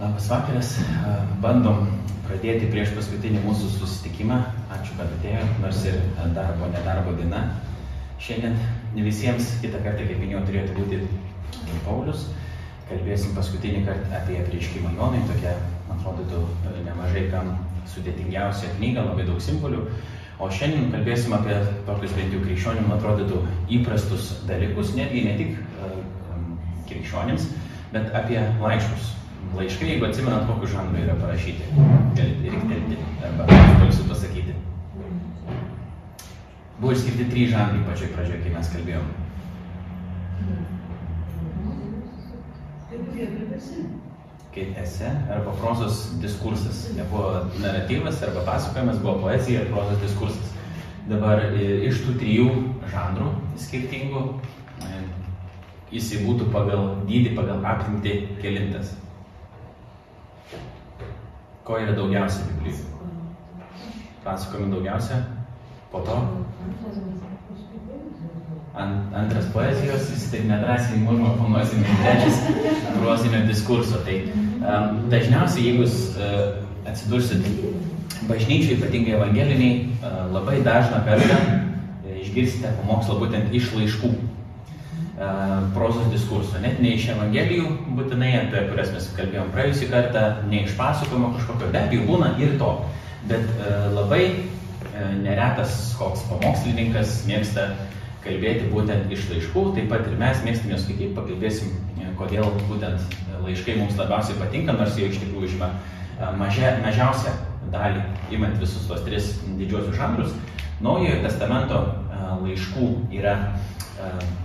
Labas vakaras, bandom pradėti prieš paskutinį mūsų susitikimą. Ačiū, kad atėjote, nors ir darbo, nedarbo diena. Šiandien visiems kitą kartą, kaip minėjau, turėtų būti Paulius. Kalbėsim paskutinį kartą apie prieškimą Jonai, tokia, man atrodo, nemažai kam sudėtingiausia knyga, labai daug simbolių. O šiandien kalbėsim apie tokius bent jau krikščionim atrodytų įprastus dalykus, netgi ne tik krikščionims, bet apie laiškus laiškai, jeigu atsimenat, kokiu žanru yra parašyti. Galite riktelti arba galiu pasakyti. Buvo išskirti trys žanrai pačioj pradžioje, kai mes kalbėjom. Kaip ese arba prozos diskursas. Nebuvo naratyvas arba pasakojimas, buvo poezija ir prozos diskursas. Dabar iš tų trijų žanrų skirtingų jisai būtų pagal dydį, pagal apimtį kelintas. Ko yra daugiausia Biblijoje? Pasakojimų daugiausia, po to Ant, antras poezijos, jis taip nedrąsiai mūžmo panuosim, trečias prozinio diskurso. Tai um, dažniausiai, jeigu jūs uh, atsidursit bažnyčiai, ypatingai evangeliniai, uh, labai dažną kartą uh, išgirsite pamokslą būtent iš laiškų prozos diskurso, net ne iš Evangelijų, būtinai apie kurias mes kalbėjom praėjusį kartą, ne iš pasakojimo kažkokio, be abejo būna ir to. Bet labai neretas koks pamokslininkas mėgsta kalbėti būtent iš laiškų, taip pat ir mes mėgstame skaityti, pakalbėsim, kodėl būtent laiškai mums labiausiai patinka, nors jie iš tikrųjų užima mažia, mažiausią dalį, imant visus tos tris didžiosius žanrus. Naujojo testamento laiškų yra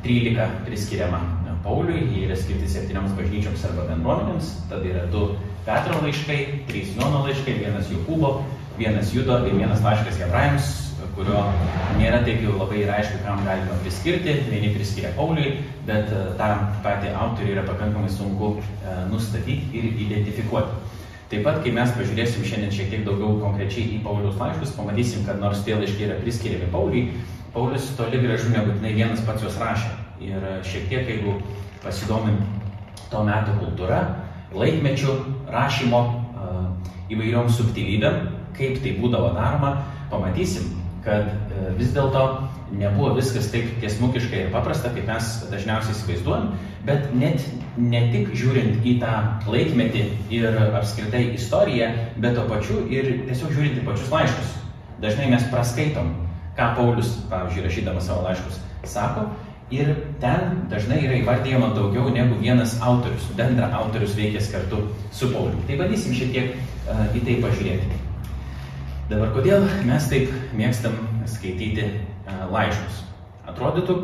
13 priskiriama Pauliui, jie yra skirti septynioms bažnyčioms arba bendruomenėms, tada yra du Petro laiškai, trys Jono laiškai, vienas Jokūbo, vienas Judo ir vienas laiškas Hebrajams, kurio nėra taip jau labai ir aišku, kam galima priskirti, vieni priskiria Pauliui, bet tą patį autorių yra pakankamai sunku nustatyti ir identifikuoti. Taip pat, kai mes pažiūrėsim šiandien šiek tiek daugiau konkrečiai į Pauliaus laiškus, pamatysim, kad nors tie laiškai yra priskiriami Pauliui, Paulius toli gražu nebūtinai vienas pats juos rašė. Ir šiek tiek, jeigu pasidomim to meto kultūra, laikmečių rašymo įvairiom subtilybėm, kaip tai būdavo daroma, pamatysim, kad vis dėlto nebuvo viskas taip tiesmukiškai ir paprasta, kaip mes dažniausiai įsivaizduojam, bet net ne tik žiūrint į tą laikmetį ir apskritai istoriją, bet to pačiu ir tiesiog žiūrint į pačius laiškus. Dažnai mes praskaitom ką Paulius, pavyzdžiui, rašydamas savo laiškus, sako. Ir ten dažnai yra įvardyjama daugiau negu vienas autorius, bendra autorius veikęs kartu su Pauliu. Tai bandysim šiek tiek uh, į tai pažiūrėti. Dabar kodėl mes taip mėgstam skaityti uh, laiškus? Atrodytų,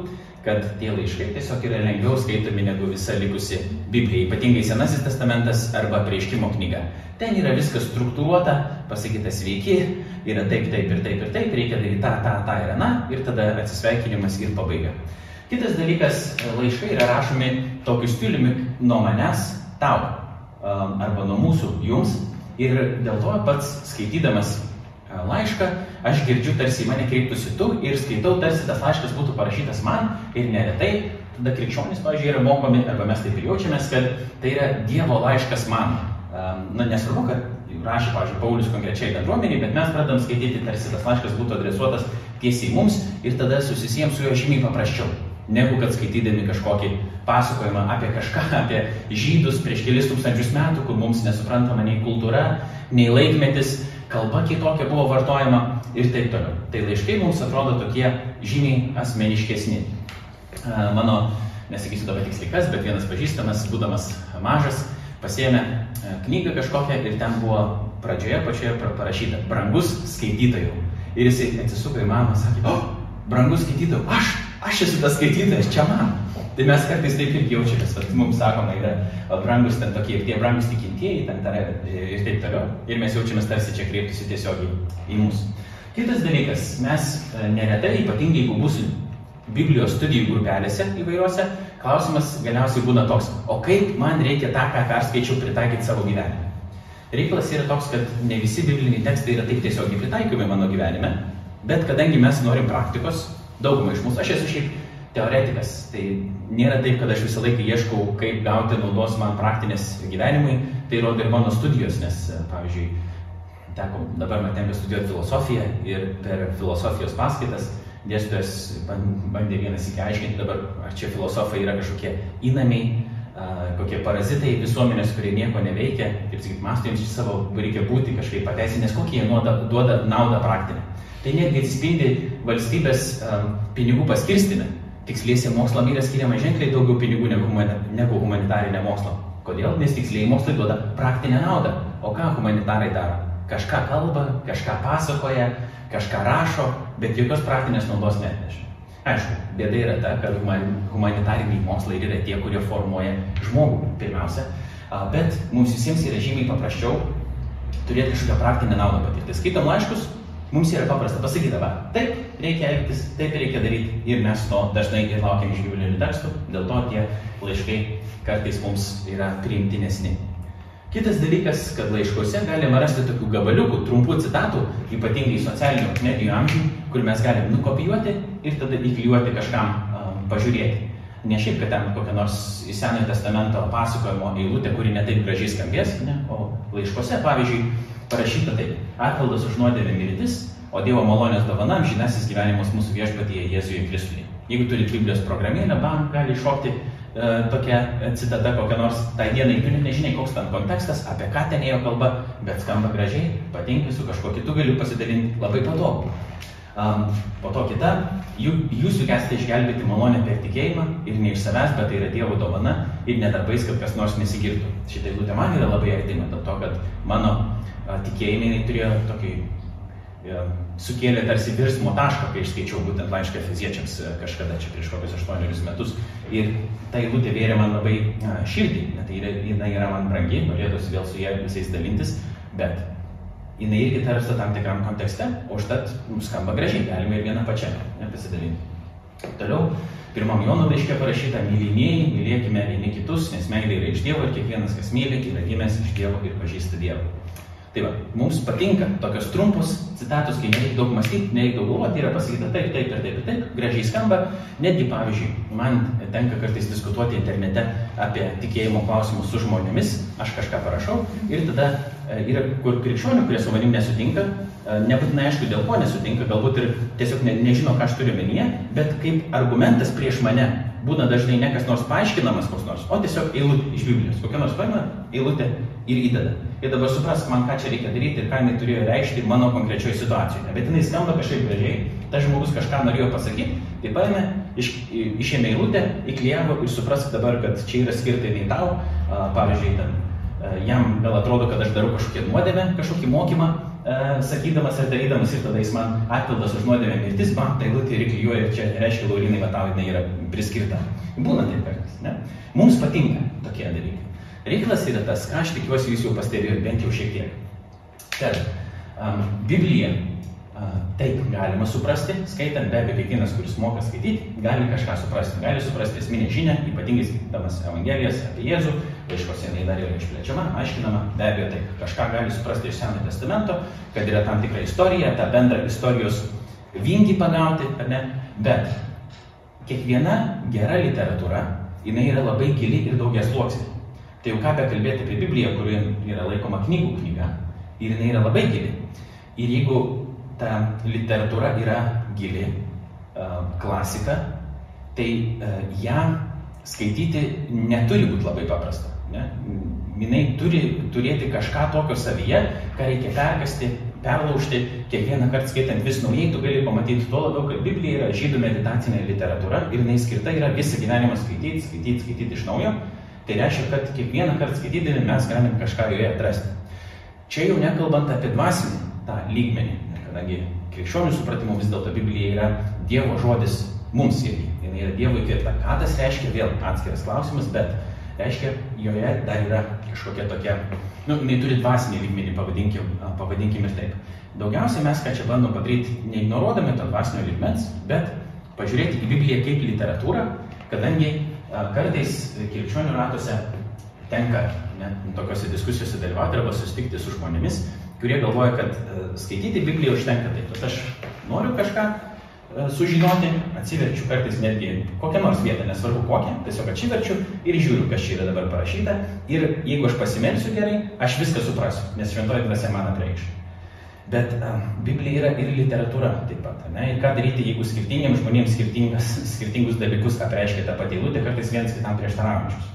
kad tie laiškai tiesiog yra lengviau skaitomi negu visa likusi Biblija, ypatingai Senasis testamentas arba prieškimo knyga. Ten yra viskas struktūruota, pasakyta sveiki, yra taip, taip ir taip ir taip, reikia daryti tą, tą, tą ir aną ir tada atsisveikinimas ir pabaiga. Kitas dalykas, laiškai yra rašomi tokiu stiliumi nuo manęs tau arba nuo mūsų jums ir dėl to pats skaitydamas laišką, aš girdžiu tarsi mane kreiptųsi tu ir skaitau, tarsi tas laiškas būtų parašytas man ir neretai tada krikščionys, pavyzdžiui, yra mokomi, arba mes taip ir jaučiamės, kad tai yra Dievo laiškas man. Na, nesvarbu, kad rašė, pavyzdžiui, Paulius konkrečiai bendruomeniai, bet mes pradedam skaityti, tarsi tas laiškas būtų adresuotas tiesiai mums ir tada susisiems su juo žymiai paprasčiau, negu kad skaitydami kažkokį pasakojimą apie kažką, apie žydus prieš kelis tūkstančius metų, kur mums nesuprantama nei kultūra, nei laikmetis, kalba kitokia buvo vartojama ir taip toliau. Tai laiškai mums atrodo tokie žymiai asmeniškesni. Mano, nesakysiu dabar tiksliai kas, bet vienas pažįstamas, būdamas mažas, pasėmė knygą kažkokią ir ten buvo pradžioje pačioje parašyta brangus skaitytojų. Ir jisai atsisuko į mamą ir sakė, o, oh, brangus skaitytojų, aš, aš esu tas skaitytojas, čia man. Tai mes kartais taip ir jaučiamės, kad mums sakoma yra brangus ten tokie tie brangus tikintieji, ten tar, ir taip toliau. Ir mes jaučiamės tarsi čia kreiptųsi tiesiog į, mus. Kitas dalykas, mes neretai, ypatingai jeigu būsim Biblijos studijų grupelėse įvairiuose, klausimas galiausiai būna toks, o kaip man reikia tą, ką perskaičiau, pritaikyti savo gyvenime. Reikalas yra toks, kad ne visi bibliniai tekstai yra taip tiesiogiai pritaikomi mano gyvenime, bet kadangi mes norim praktikos, daugumai iš mūsų, aš esu šiaip teoretikas. Tai nėra taip, kad aš visą laiką ieškau, kaip gauti naudos man praktinės gyvenimui. Tai rodo ir mano studijos, nes, pavyzdžiui, teko dabar man tenka studijuoti filosofiją ir per filosofijos paskaitas dėstytojas bandė vienas iki aiškinti dabar, ar čia filosofai yra kažkokie įnamiai, kokie parazitai visuomenės, kurie nieko neveikia, kaip sakyti, mąstantys savo reikia būti kažkaip pateisinti, nes kokie jie duoda, duoda naudą praktinę. Tai netgi atsispindi valstybės pinigų paskirstime. Tiksliesiam mokslam yra skiriama ženkliai daugiau pinigų negu, negu humanitarinė mokslo. Kodėl? Nes tiksliai mokslai duoda praktinę naudą. O ką humanitarai daro? Kažką kalba, kažką pasakoja, kažką rašo, bet jokios praktinės naudos netneša. Aišku, bėda yra ta, kad humanitariniai mokslai yra tie, kurie formuoja žmogų pirmiausia, bet mums visiems yra žymiai paprasčiau turėti kažkokią praktinę naudą patirti. Skaitom laiškus, mums yra paprasta pasakyti, va, taip reikia elgtis, taip reikia daryti ir mes to dažnai ir laukiam iš biblinių tekstų, dėl to tie laiškai kartais mums yra priimtinesni. Kitas dalykas, kad laiškuose galima rasti tokių gabaliukų, trumpų citatų, ypatingai socialinių medijų amžių, kur mes galim nukopijuoti ir tada įklijuoti kažkam um, pažiūrėti. Ne šiaip, kad ten kokią nors į Senojo testamento pasakojimo eilutę, kuri netaip gražiai skambės, ne, o laiškuose, pavyzdžiui, parašyta taip, atpildas už nuodėmę mirtis, o Dievo malonės dovana amžinasis gyvenimas mūsų viešpatyje Jėzuje Kristuje. Jeigu turi Biblijos programėlę, bam, gali iššokti tokia citata kokia nors tai dienai, tu nežinai, koks ten kontekstas, apie ką ten ėjo kalba, bet skamba gražiai, patinka, su kažkuo kitu galiu pasidalinti, labai patogu. Um, po to kita, jūs juk esate išgelbėti malonę per tikėjimą ir ne iš savęs, bet tai yra Dievo dovana ir nedarbais, kad kas nors nesigirtų. Šitai eilutė man yra labai artima, dėl to, kad mano tikėjimai turėjo tokį sukėlė tarsi virsmo tašką, kai aš skaičiau būtent laišką fiziečiams e, kažkada čia prieš kokius aštuonerius metus. Ir ta eilutė vėrė man labai širdį, tai yra, jinai yra man brangi, norėtųsi vėl su ja visais dalintis, bet jinai irgi tarsi tam tikram kontekste, o užtat skamba gražiai, galime ir vieną pačią pasidalinti. Toliau, pirmam Jono laiške parašyta, mylimieji, mylėkime vieni kitus, nes meilė yra iš Dievo ir kiekvienas, kas myli, yra gimęs iš Dievo ir pažįsta Dievą. Tai va, mums patinka tokios trumpos citatos, kai nereikia daug mąstyti, nereikia daug galvoti, yra pasakyta taip, taip ir taip ir taip, gražiai skamba. Netgi, pavyzdžiui, man tenka kartais diskutuoti internete apie tikėjimo klausimus su žmonėmis, aš kažką parašau ir tada e, yra kur krikščionių, kurie su manim nesutinka, e, nebūtinai aišku, dėl ko nesutinka, galbūt ir tiesiog ne, nežino, ką aš turiu menyje, bet kaip argumentas prieš mane būna dažnai ne kas nors paaiškinamas koks nors, o tiesiog eilutė iš Biblijos. Kokia nors paima eilutė ir įdeda. Ir dabar suprask man, ką čia reikia daryti ir ką jinai turėjo reikšti mano konkrečioje situacijoje. Bet jinai skamba kažkaip gražiai, tas žmogus kažką norėjo pasakyti, tai paėmė, iš, išėmė eilutę, įklijavo ir suprask dabar, kad čia yra skirta nei tau, pavyzdžiui, ten, a, jam gal atrodo, kad aš darau kažkokią nuodėmę, kažkokį mokymą, E, sakydamas ir darydamas ir tada jis man atpildas už nuodėmę mirtis, man tai lūtė ir klyjuoja ir čia reiškia, Laurinai, va tau jinai yra priskirta. Būna taip kartais, ne? Mums patinka tokie dalykai. Reikalas yra tas, ką aš tikiuosi jūs jau pastebėjote bent jau šiek tiek. Kad um, Biblija Taip, galima suprasti, skaitant, be abejo, kiekvienas, kuris moka skaityti, gali kažką suprasti. Gali suprasti esminę žinią, ypatingai skaitydamas Evangelijas apie Jėzų, laiškose jinai dar yra išplečiama, aiškinama, be abejo, tai kažką gali suprasti iš Senojo testamento, kad yra tam tikra istorija, tą bendrą istorijos vingį pagauti, ar ne, bet kiekviena gera literatūra, jinai yra labai gili ir daugias sluoksnė. Tai jau ką be kalbėti apie Bibliją, kuri yra laikoma knygų knyga, ir jinai yra labai gili. Ir jeigu ta literatūra yra gili, klasika, tai ją skaityti neturi būti labai paprasta. Ne? Jinai turi turėti kažką tokio savyje, ką reikia perkasti, perlaužti, kiekvieną kartą skaitant vis naujai, tu gali pamatyti tuo labiau, kad Biblija yra žydų meditacinė literatūra ir jinai skirta yra visą gyvenimą skaityti, skaityti, skaityti iš naujo. Tai reiškia, kad kiekvieną kartą skaitydami mes galim kažką joje atrasti. Čia jau nekalbant apie dvasinį tą lygmenį, kadangi krikščionių supratimu vis dėlto Biblija yra Dievo žodis mums irgi. Yra Dievo įkvėpta. Ką tas reiškia, vėl atskiras klausimas, bet reiškia, joje dar yra kažkokia tokia, nu, jinai turi dvasinį lygmenį, pavadinkim, pavadinkim ir taip. Daugiausiai mes ką čia bandom padaryti, neignoruodami to dvasinio lygmens, bet pažiūrėti į Bibliją kaip literatūrą, kadangi kartais krikščionių ratuose tenka ne, tokiuose diskusijose dalyvauti arba susitikti su žmonėmis, kurie galvoja, kad skaityti Bibliją užtenka taip, kad aš noriu kažką, sužinoti, atsiverčiu kartais netgi kokią nors vietą, nesvarbu kokią, tiesiog atsiverčiu ir žiūriu, kas čia yra dabar parašyta. Ir jeigu aš pasimelsiu gerai, aš viską suprasiu, nes šventoji dvasia man atreikš. Bet um, Biblija yra ir literatūra taip pat. Ne? Ir ką daryti, jeigu skirtingiems žmonėms skirtingus dalykus apreiškia tą patį eilutę, kartais vienas kitam prieštaraujančius.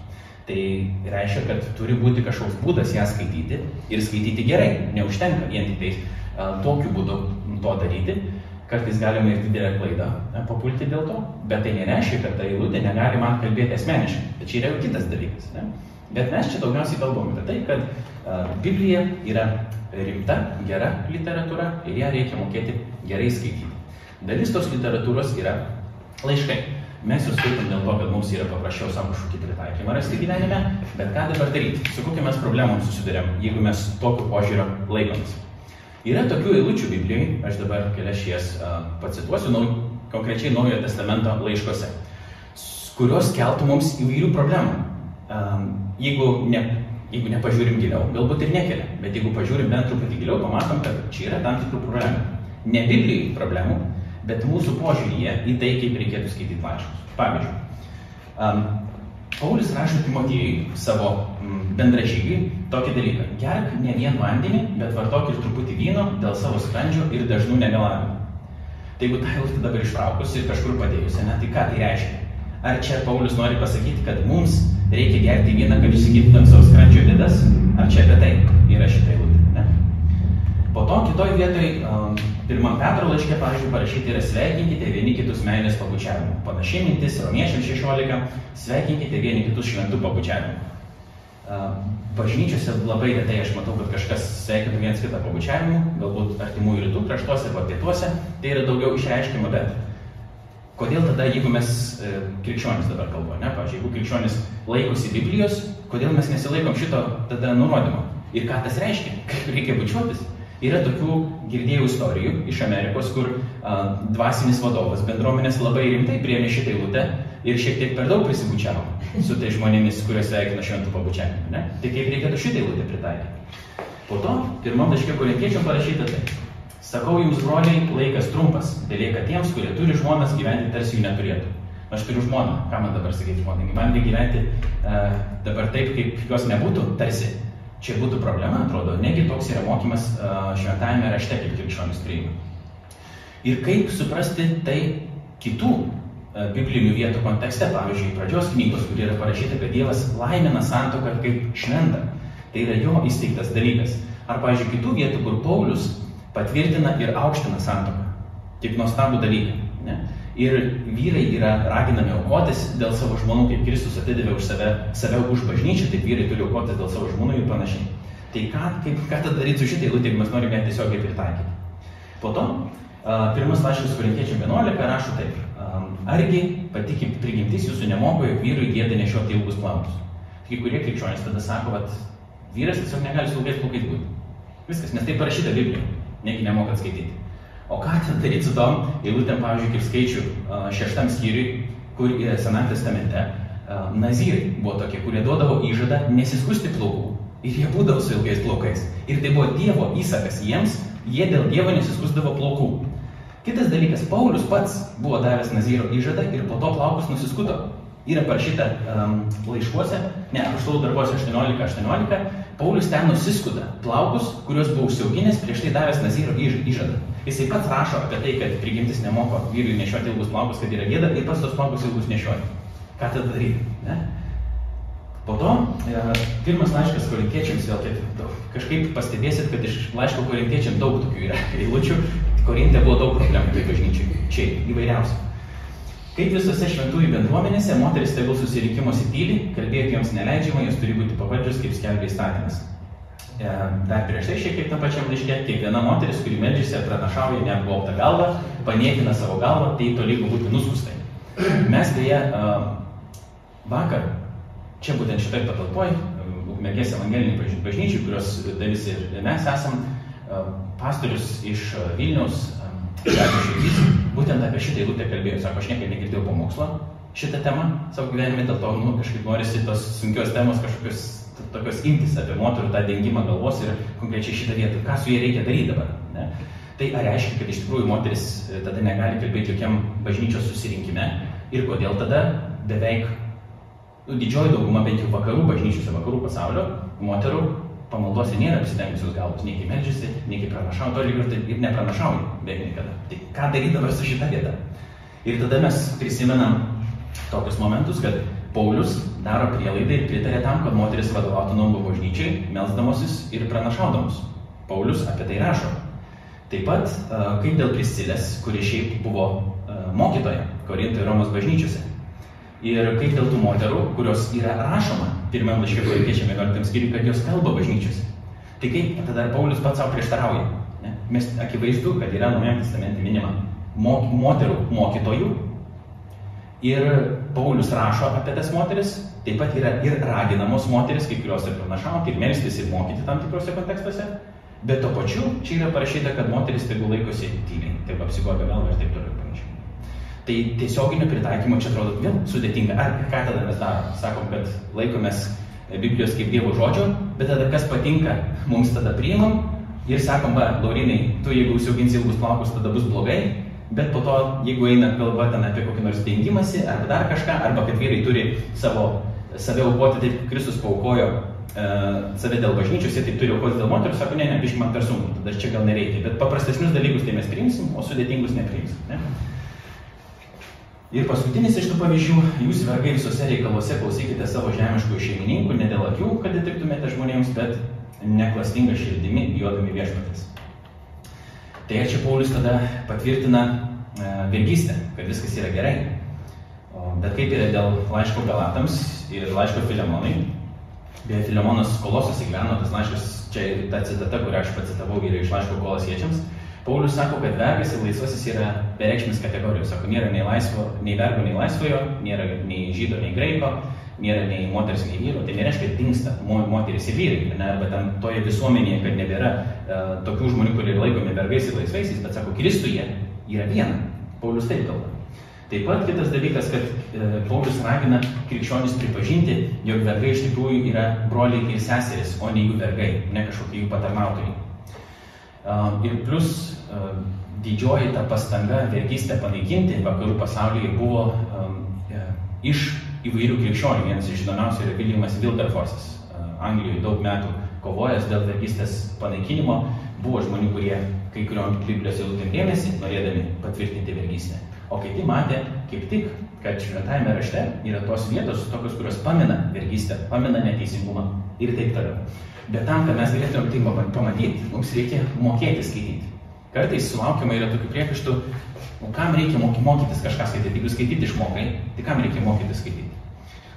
Tai reiškia, kad turi būti kažkoks būdas ją skaityti ir skaityti gerai. Neužtenka vien tik tais uh, tokiu būdu to daryti. Kartais galima ir didelę klaidą ne, papulti dėl to, bet tai nereiškia, kad ta eilutė negali man kalbėti asmeniškai. Tai čia yra jau kitas dalykas. Ne? Bet mes čia daugiausiai kalbame apie tai, kad uh, Biblija yra rimta, gera literatūra ir ją reikia mokėti gerai skaityti. Dalis tos literatūros yra laiškai. Mes juos skaitom dėl to, kad mums yra paprasčiau savo kažkokį pritaikymą rasti gyvenime, bet ką dabar daryti? Su kokiamis problemom susidurėm, jeigu mes tokiu požiūriu laikomės? Yra tokių eilučių Biblijai, aš dabar kelias uh, pacituosiu, nau, konkrečiai Naujojo testamento laiškose, kurios keltų mums įvairių problemų. Um, jeigu, ne, jeigu nepažiūrim giliau, galbūt ir nekelia, bet jeigu pažiūrim bent truputį giliau, pamatom, kad čia yra tam tikrų problemų. Ne Biblijai problemų, bet mūsų požiūryje į tai, kaip reikėtų skaityti laiškus. Pavyzdžiui, um, Paulius rašo Timotiejui savo mm, bendražygiui tokį dalyką. Gerk ne vien vandenį, bet vartok ir truputį vyno dėl savo skrandžio ir dažnų negalavimų. Tai jeigu tą jautį dabar ištraukus ir kažkur padėjus, ne, tai ką tai reiškia? Ar čia Paulius nori pasakyti, kad mums reikia gerti vyną, kad išsigydytumėm savo skrandžio bėdas? Ar čia apie tai yra šitą eilutę? Po to kitoj vietoj um, Pirmam Petro laiške, pavyzdžiui, parašyti yra sveikinkite vieni kitus meilės pabučiavimu. Panašiai mintis romiečiam 16, sveikinkite vieni kitus šventų pabučiavimu. Bažnyčiose labai retai aš matau, kad kažkas sveikina viens kitą pabučiavimu, galbūt artimųjų rytų kraštuose arba pietuose, tai yra daugiau išreiškima, bet kodėl tada, jeigu mes e, krikščionis dabar kalbame, ne, pavyzdžiui, jeigu krikščionis laikosi Biblijos, kodėl mes nesilaikom šito tada nurodymo? Ir ką tas reiškia? Kaip reikia bučiuotis? Yra tokių girdėjau istorijų iš Amerikos, kur a, dvasinis vadovas bendruomenės labai rimtai priėmė šitą eilutę ir šiek tiek per daug prisibučiavo su tai žmonėmis, kuriuos sveikino šventų pabučiavimu. Ne? Tai kaip reikėtų šitą eilutę pritaikyti. Po to, pirmam laiškė korintiečiam parašyta tai. Sakau jums, broliai, laikas trumpas, belieka tiems, kurie turi žmonas gyventi tarsi jų neturėtų. Aš turiu žmoną, ką man dabar sakyti žmonai, man gyventi uh, dabar taip, kaip jos nebūtų, tarsi Čia būtų problema, atrodo, negi toks yra mokymas šventajame rašte, kaip krikščionis priima. Ir kaip suprasti tai kitų biblinių vietų kontekste, pavyzdžiui, pradžios knygos, kur yra parašyta, kad Dievas laimina santoką kaip šventą. Tai yra jo įsteigtas dalykas. Ar, pavyzdžiui, kitų vietų, kur Paulius patvirtina ir aukština santoką. Kaip nuostabų dalyką. Ne? Ir vyrai yra raginami aukotis dėl savo žmonų, kaip Kristus atidavė už save, save už bažnyčią, taip vyrai turi aukotis dėl savo žmonų ir panašiai. Tai ką, kaip, ką tada daryti su šitai eilutė, jeigu mes norime tiesiogiai pritaikyti? Po to, uh, pirmas laiškas Korintiečiam 11 rašo taip. Um, argi pati prigimtis jūsų nemoko, jog vyrui gėda nešioti ilgus plaukus? Kai kurie krikščionys tada sako, kad vyras tiesiog negali su ilgais plaukais būti. Viskas, nes tai parašyta Biblijoje, negi nemokat skaityti. O ką ten daryti su tom eilutėm, pavyzdžiui, kaip skaičių šeštam skyriui, kur yra Sename testamente, nazyrai buvo tokie, kurie duodavo įžadą nesiskusti plaukų. Ir jie būdavo su ilgais plaukais. Ir tai buvo Dievo įsakas jiems, jie dėl Dievo nesiskusdavo plaukų. Kitas dalykas, Paulius pats buvo davęs Nazyro įžadą ir po to plaukus nusiskuto. Yra parašyta um, laiškuose, ne, apaštalų darbuose 18.18, 18, Paulius ten nusiskuta plaukus, kuriuos buvo užsiauginęs prieš tai davęs Nazyro įžadą. Jisai pats rašo apie tai, kad prigimtis nemoko vyrui nešioti ilgus plaukus, kad yra gėda ir pats tos plaukus ilgus nešioja. Ką tada daryti? Ne? Po to, e, pirmas laiškas korintiečiams, vėl taip, kažkaip pastebėsit, kad iš laiško korintiečiams daug tokių yra eilučių. Korintė buvo daug problemų tai bažnyčiai. Čia įvairiausių. Kaip visose šventųjų bendruomenėse, moteris tegul susirinkimuose tyli, kalbėti joms neleidžiama, jos turi būti pavaldžios, kaip skelbia įstatymas. E, dar prieš tai šiek tiek tam pačiam laiškė, kiekviena moteris, kuri medžiasi, pranašauja neapgaubtą galvą, paniekina savo galvą, tai tolygu būti nuskustai. Mes beje vakar, čia būtent šitai patalpoj, Ukmergės evangeliniai bažnyčiai, kurios dalis ir mes esam, pastorius iš Vilniaus Širdys būtent apie šitą eilutę kalbėjo, sako, aš niekada negirdėjau pamokslo šitą temą savo gyvenime, dėl to nu, kažkaip norisi tos sunkios temos kažkokios tokios imtis apie moterų tą dengimą galvos ir konkrečiai šitą vietą, ką su jie reikia daryti dabar. Ne? Tai ar reiškia, kad iš tikrųjų moteris e, tada negali kalbėti jokiam bažnyčios susirinkime ir kodėl tada beveik nu, didžioji dauguma bent jau vakarų bažnyčiose, vakarų pasaulio moterų pamaldose nėra apsidengusios galvos, nei kai melžiasi, nei kai pranašauja, to lygiai ir, ir nepranašauja beveik niekada. Tai ką daryti dabar su šita vieta? Ir tada mes prisimenam tokius momentus, kad Paulius daro prielaidą ir pritarė tam, kad moteris vadovautų namų bažnyčiai, melsdamosis ir pranašaudamus. Paulius apie tai rašo. Taip pat, kaip dėl Priscilės, kuri šiaip buvo mokytoja Korinto ir Romos bažnyčiose. Ir kaip dėl tų moterų, kurios yra rašoma pirmam laiškė korintiečiam 11 skyriui, kad jos kalba bažnyčiose. Tai kaip tada Paulius pats savo prieštarauja? Ne? Mes akivaizdu, kad yra Naujame testamente minima mok, moterų mokytojų. Ir Paulius rašo apie tas moteris, taip pat yra ir raginamos moteris, kai kurios ir pranašauti, ir melstis, ir mokyti tam tikrose kontekstuose. Bet to pačiu čia yra parašyta, kad moteris tegul laikosi tyliai, taip apsigoja galvą ir taip toliau ir panašiai. Tai tiesioginio pritaikymo čia atrodo vėl sudėtinga. Ar ką tada mes darom? Sakom, kad laikomės Biblijos kaip Dievo žodžio, bet tada kas patinka, mums tada priimam ir sakom, va, Laurinai, tu jeigu užsiauginsi ilgus plaukus, tada bus blogai, bet po to, jeigu eina kalba ten apie kokį nors dengimąsi, arba dar kažką, arba kad vyrai turi savo, save aukoti, taip Kristus paukojo e, save dėl bažnyčios, jie taip turi aukoti dėl moterų, sako, ne, ne, biškai man per sunku, tada čia gal nereikia, bet paprastesnius dalykus tai mes priimsim, o sudėtingus nepriimsim. Ne? Ir paskutinis iš tų pavyzdžių, jūs vergai visose reikaluose klausykite savo žemiškų šeimininkų, ne dėl akių, kad įtiktumėte žmonėms, bet neklastinga širdimi, bijodami viešpatės. Tai čia Paulius tada patvirtina e, vergystę, kad viskas yra gerai. Bet kaip yra dėl laiško Galatams ir laiško Filemonai, beje, Filemonas kolosas įgyveno, tas laiškas, čia ta citata, kurią aš pacitavau, yra iš laiško kolosiečiams. Paulius sako, kad vergas ir laisvasis yra bereikšmis kategorijos. Sako, nėra nei, laisvo, nei vergo, nei laisvojo, nėra nei žydo, nei greiko, nėra nei moters, nei vyro. Tai nereiškia, kad dinksta moteris ir vyrai. Ne? Arba ten toje visuomenėje, kad nebėra uh, tokių žmonių, kurie laikomi vergais ir laisvaisiais, bet sako, Kristuje yra viena. Paulius taip kalba. Taip pat kitas dalykas, kad e, Paulius ragina krikščionis pripažinti, jog vergai iš tikrųjų yra broliai ir seserys, o ne jų vergai, ne kažkokie jų patarnautojai. Ir plus didžioji ta pastanga vergystę panaikinti vakarų pasaulyje buvo e, iš įvairių krikščionių. Vienas iš žinomiausių yra Viljamas Wilberforsas. Anglijoje daug metų kovojęs dėl vergystės panaikinimo. Buvo žmonių, kurie kai kuriuom Biblijos eilutėm dėmesį, norėdami patvirtinti vergystę. O kiti matė kaip tik, kad šventajame rašte yra tos vietos, tokios, kurios pamina vergystę, pamina neteisingumą ir taip toliau. Bet tam, kad mes galėtume tai pamatyti, mums reikia mokėti skaityti. Kartais sulaukiama yra tokių priekaištų, o kam reikia moky, mokytis kažką skaityti, jeigu skaityti išmokai, tai kam reikia mokytis skaityti.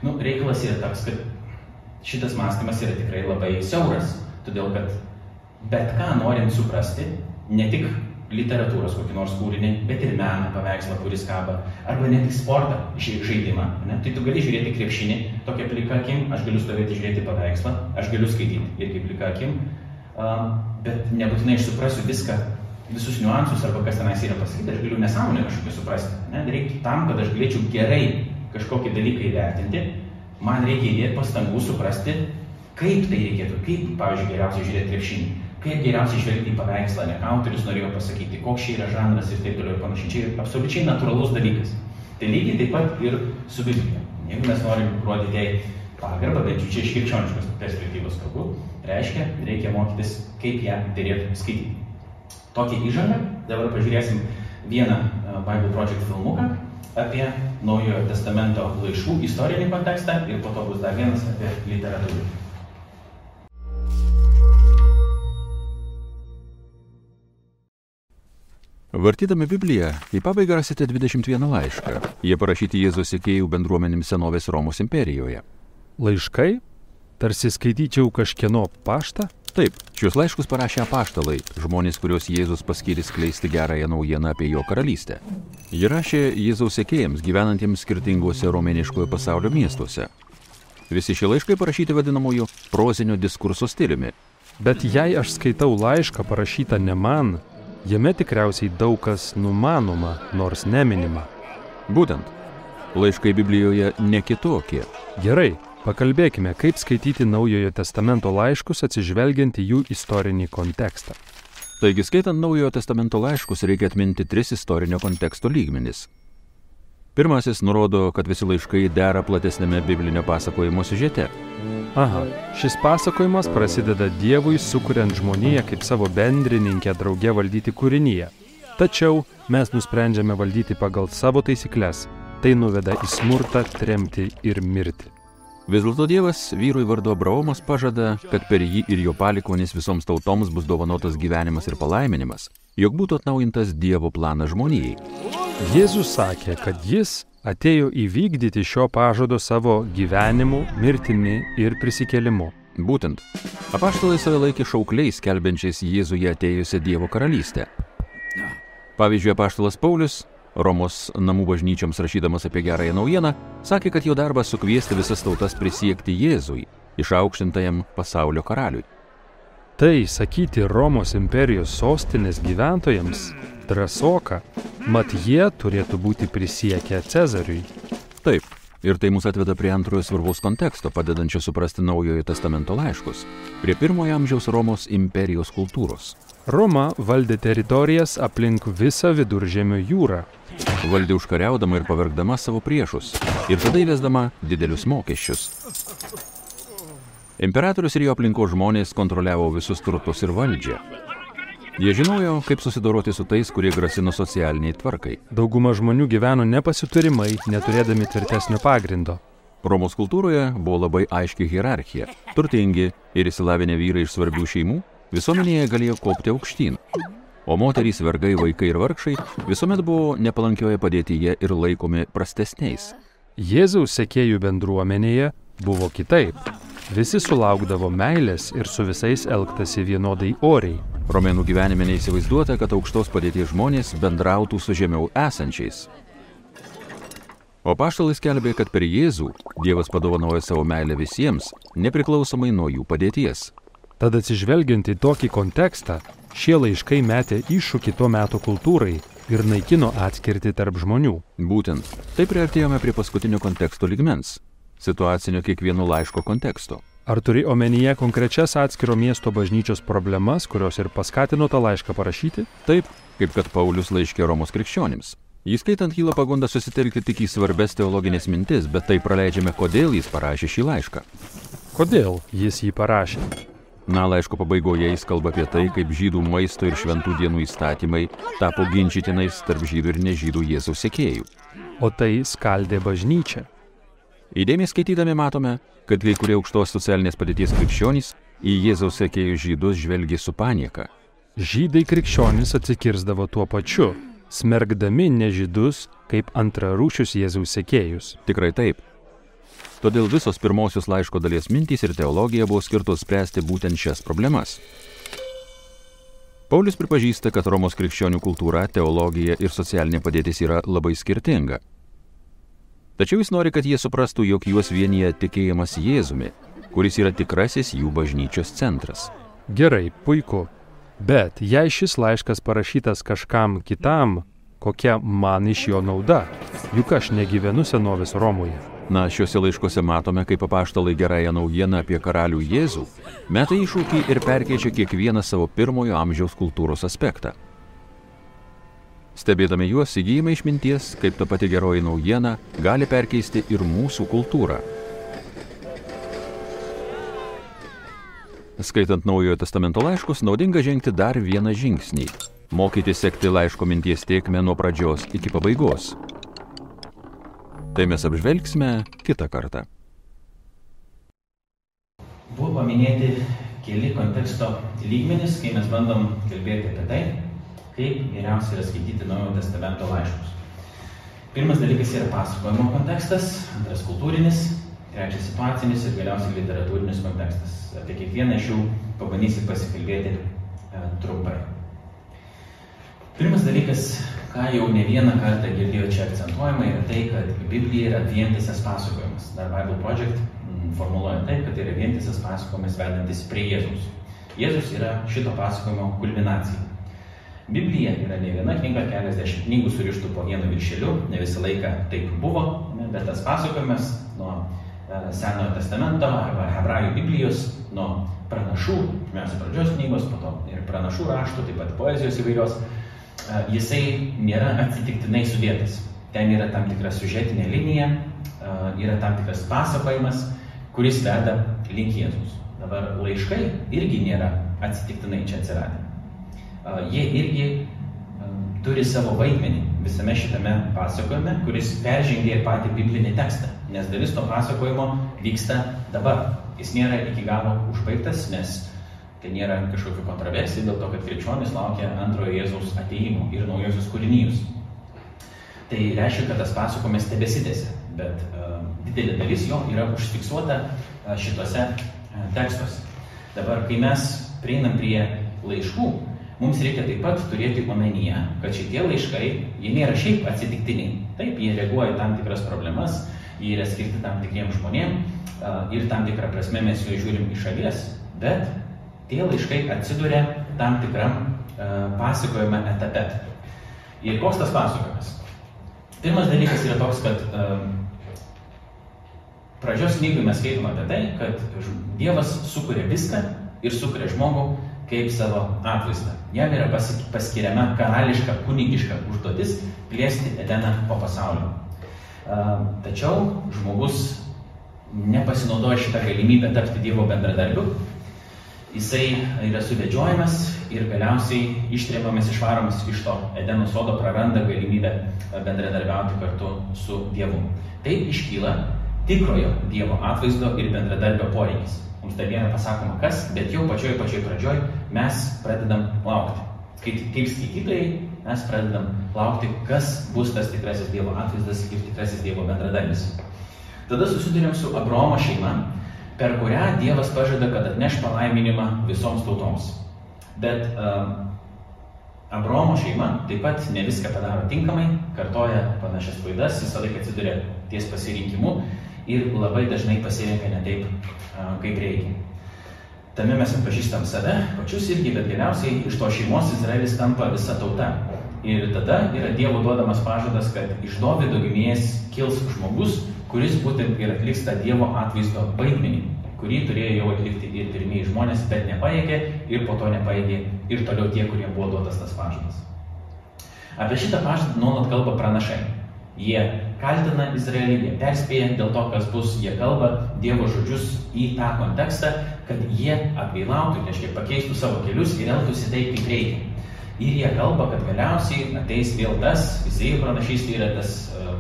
Nu, reikalas yra toks, kad šitas mąstymas yra tikrai labai siauras, todėl kad bet ką norint suprasti, ne tik literatūros kokį nors kūrinį, bet ir meną, paveikslą, kuris kaba, arba ne tik sportą, žaidimą. Ne? Tai tu gali žiūrėti krepšinį tokia plika akim, aš galiu stovėti žiūrėti paveikslą, aš galiu skaityti irgi plika akim, bet nebūtinai aš suprasiu viską, visus niuansus arba kas tenais yra pasakyta, aš galiu nesąmonę kažkokią suprasti. Ne? Reikia tam, kad aš galėčiau gerai kažkokį dalyką įvertinti, man reikia įdėti pastangų suprasti, kaip tai reikėtų, kaip, pavyzdžiui, geriausiai žiūrėti krepšinį kaip geriausiai žvelgti į paveikslą, ne ką autorius norėjo pasakyti, koks čia yra žanras ir taip toliau ir panašiai. Čia yra absoliučiai natūralus dalykas. Tai lygiai taip pat ir su Biblija. Jeigu mes norim rodyti jai pagarbą, bet čia iš krikščioniškos perspektyvos kalbu, reiškia, reikia mokytis, kaip ją dėrėtų skaityti. Tokią įžangą dabar pažiūrėsim vieną Bible Project filmuką apie Naujojo testamento laiškų istorinį kontekstą ir po to bus dar vienas apie literatūrą. Vartydami Bibliją, į pabaigą rasite 21 laišką. Jie parašyti Jėzos sekėjų bendruomenėms senovės Romos imperijoje. Laiškai? Tarsi skaityčiau kažkieno paštą? Taip, šios laiškus parašė apaštalai, žmonės, kuriuos Jėzus paskyrė skleisti gerąją naujieną apie jo karalystę. Jie rašė Jėzaus sekėjams gyvenantiems skirtinguose romėniškojo pasaulio miestuose. Visi šie laiškai parašyti vadinamoju prozinio diskurso stiliumi. Bet jei aš skaitau laišką parašytą ne man, Jame tikriausiai daug kas numanoma, nors neminima. Būtent. Laiškai Biblijoje ne kitokie. Gerai, pakalbėkime, kaip skaityti Naujojo testamento laiškus atsižvelgiant į jų istorinį kontekstą. Taigi, skaitant Naujojo testamento laiškus, reikia atminti tris istorinio konteksto lygmenis. Pirmasis nurodo, kad visi laiškai dera platesnėme biblinio pasakojimo siužete. Aha, šis pasakojimas prasideda Dievui sukuriant žmoniją kaip savo bendrininkę drauge valdyti kūrinyje. Tačiau mes nusprendžiame valdyti pagal savo taisyklės. Tai nuveda į smurtą, tremtį ir mirtį. Vis dėlto Dievas vyrui vardu Abraomas pažada, kad per jį ir jo palikonis visoms tautoms bus dovanotas gyvenimas ir palaiminimas, jog būtų atnaujintas Dievo planas žmonijai. Jėzus sakė, kad jis atėjo įvykdyti šio pažado savo gyvenimu, mirtimi ir prisikėlimu. Būtent, apaštalai save laikė šaukliais, kelbenčiais Jėzuje atėjusią Dievo karalystę. Pavyzdžiui, apaštalas Paulius, Romos namų bažnyčioms rašydamas apie gerąją naujieną, sakė, kad jo darbas sukviesti visas tautas prisiekti Jėzui, išaukštintajam pasaulio karaliui. Tai sakyti Romos imperijos sostinės gyventojams drąsoka, mat jie turėtų būti prisiekę Cezariui. Taip, ir tai mus atveda prie antrojo svarbaus konteksto, padedančio suprasti naujojo testamento laiškus, prie pirmojo amžiaus Romos imperijos kultūros. Roma valdė teritorijas aplink visą viduržėmio jūrą. Valdė užkariaudama ir pavergdama savo priešus ir tada įvesdama didelius mokesčius. Imperatorius ir jo aplinkos žmonės kontroliavo visus turtus ir valdžią. Jie žinojo, kaip susidoroti su tais, kurie grasino socialiniai tvarkai. Dauguma žmonių gyveno nepasiturimai, neturėdami tvirtesnio pagrindo. Romos kultūroje buvo labai aiški hierarchija. Turtingi ir įsilavinę vyrai iš svarbių šeimų visuomenėje galėjo kopti aukštyn. O moterys, vergai, vaikai ir vargšai visuomet buvo nepalankioje padėtyje ir laikomi prastesniais. Jėzaus sekėjų bendruomenėje buvo kitaip. Visi sulaukdavo meilės ir su visais elgtasi vienodai oriai. Romėnų gyvenime neįsivaizduota, kad aukštos padėties žmonės bendrautų su žemiau esančiais. O paštalai skelbė, kad per Jėzų Dievas padovanoja savo meilę visiems, nepriklausomai nuo jų padėties. Tad atsižvelgiant į tokį kontekstą, šie laiškai metė iššūkį tuo metu kultūrai ir naikino atskirti tarp žmonių. Būtent, taip priartėjome prie paskutinio konteksto ligmens - situacinio kiekvieno laiško konteksto. Ar turi omenyje konkrečias atskiro miesto bažnyčios problemas, kurios ir paskatino tą laišką parašyti? Taip, kaip kad Paulius laiškė Romos krikščionims. Įskaitant kyla pagunda susitelkti tik į svarbes teologinės mintis, bet tai praleidžiame, kodėl jis parašė šį laišką. Kodėl jis jį parašė? Na, laiško pabaigoje jis kalba apie tai, kaip žydų maisto ir šventų dienų įstatymai tapo ginčytinais tarp žydų ir nežydų Jėzaus sekėjų. O tai skaldė bažnyčią. Įdėmiai skaitydami matome, kad kai kurie aukštos socialinės padėties krikščionys į Jėzaus sekėjų žydus žvelgia su panieka. Žydai krikščionys atsikirzdavo tuo pačiu, smergdami nežydus kaip antrarūšius Jėzaus sekėjus. Tikrai taip. Todėl visos pirmosios laiško dalies mintys ir teologija buvo skirtos spręsti būtent šias problemas. Paulius pripažįsta, kad Romos krikščionių kultūra, teologija ir socialinė padėtis yra labai skirtinga. Tačiau jis nori, kad jie suprastų, jog juos vienyje tikėjimas Jėzumi, kuris yra tikrasis jų bažnyčios centras. Gerai, puiku. Bet jei šis laiškas parašytas kažkam kitam, kokia man iš jo nauda? Juk aš negyvenu senovės Romoje. Na, šiuose laiškuose matome, kaip apaštalai gerąją naujieną apie karalių Jėzų meta iššūkį ir perkeičia kiekvieną savo pirmojo amžiaus kultūros aspektą. Stebėdami juos įgyjame išminties, kaip ta pati geroji naujiena gali perkeisti ir mūsų kultūrą. Skaitant Naujojo testamento laiškus, naudinga žengti dar vieną žingsnį - mokyti sekti laiško minties tiekmę nuo pradžios iki pabaigos. Tai mes apžvelgsime kitą kartą. Buvo paminėti keli konteksto lygmenys, kai mes bandom kalbėti apie tai, kaip geriausia yra skaityti Naujojo testamento laiškus. Pirmas dalykas yra pasakojimo kontekstas, antras kultūrinis, trečias situacinis ir galiausiai literatūrinis kontekstas. Apie kiekvieną iš jų pabandysiu pasikalbėti e, trumpai. Pirmas dalykas, ką jau ne vieną kartą girdėjau čia akcentuojama, yra tai, kad Biblija yra vientisas pasakojimas. Dar Bible Project mm, formuluoja taip, kad tai yra vientisas pasakojimas vedantis prie Jėzus. Jėzus yra šito pasakojimo kulminacija. Biblija yra ne viena knyga, keliasdešimt knygų surištų po vienu viršeliu, ne visą laiką taip buvo, bet tas pasakojimas nuo Senojo testamento arba Hebrajų Biblijos, nuo pranašų, pirmiausia pradžios knygos, po to ir pranašų raštų, taip pat poezijos įvairios, e, jisai nėra atsitiktinai sudėtas. Ten yra tam tikra sužetinė linija, e, yra tam tikras pasakojimas, kuris veda link Jėzus. Dabar laiškai irgi nėra atsitiktinai čia atsiradę. Jie irgi turi savo vaidmenį visame šitame pasakojime, kuris peržengia ir patį biblinį tekstą, nes dalis to pasakojimo vyksta dabar. Jis nėra iki galo užbaigtas, nes tai nėra kažkokių kontroversijų dėl to, kad krikščionis laukia antrojo Jėzaus ateimo ir naujosios kūrinijus. Tai reiškia, kad tas pasakojimas tebesitėsi, bet uh, didelė dalis jo yra užfiksuota uh, šituose uh, tekstuose. Dabar, kai mes prieinam prie laiškų, mums reikia taip pat turėti omenyje, kad šitie laiškai, jie nėra šiaip atsitiktiniai. Taip, jie reaguoja tam tikras problemas, jie yra skirti tam tikriem žmonėm ir tam tikrą prasme mes juos žiūrim iš šalies, bet tie laiškai atsiduria tam tikram pasakojime etape. Ir koks tas pasakojimas? Pirmas dalykas yra toks, kad pradžios knygui mes skaitome apie tai, kad Dievas sukuria viską ir sukuria žmogų kaip savo atvaizdą. Jam yra paskiriama karališka, kunigiška užduotis plėsti Edeną po pasaulio. Tačiau žmogus nepasinaudoja šitą galimybę tapti Dievo bendradarbiu. Jisai yra suvedžiojamas ir galiausiai ištrėmamas, išvaromas iš to Edeno sodo, praranda galimybę bendradarbiauti kartu su Dievu. Taip iškyla tikrojo Dievo atvaizdo ir bendradarbio poreikis. Mums dar vieną pasakoma kas, bet jau pačioj pačioj pradžioj mes pradedam laukti. Kaip, kaip skaitytojai mes pradedam laukti, kas bus tas tikrasis Dievo atvaizdas ir tikrasis Dievo bendradarbis. Tada susidurėm su Abromo šeima, per kurią Dievas pažada, kad atneš palaiminimą visoms tautoms. Bet um, Abromo šeima taip pat ne viską padaro tinkamai, kartoja panašias klaidas, visą laiką atsiduria ties pasirinkimu ir labai dažnai pasirenka ne taip, kaip reikia. Tame mes atpažįstam save, pačius irgi, bet geriausiai iš to šeimos Izraelis tampa visa tauta. Ir tada yra Dievo duodamas pažadas, kad iš Dovido giminės kils žmogus, kuris būtent ir atliks tą Dievo atvaizdo vaidmenį, kurį turėjo jau atlikti ir pirmieji žmonės, bet nepaėgė ir po to nepaėgė ir toliau tie, kurie buvo duotas tas pažadas. Apie šitą pažadą nuolat kalba pranašai. Jie kaltina Izraelį, jie perspėja dėl to, kas bus, jie kalba Dievo žodžius į tą kontekstą, kad jie atgailautų, reiškia pakeistų savo kelius ir elgtųsi taip, kaip reikia. Ir jie kalba, kad galiausiai ateis vėl tas, Izraelio pranašystė yra tas uh,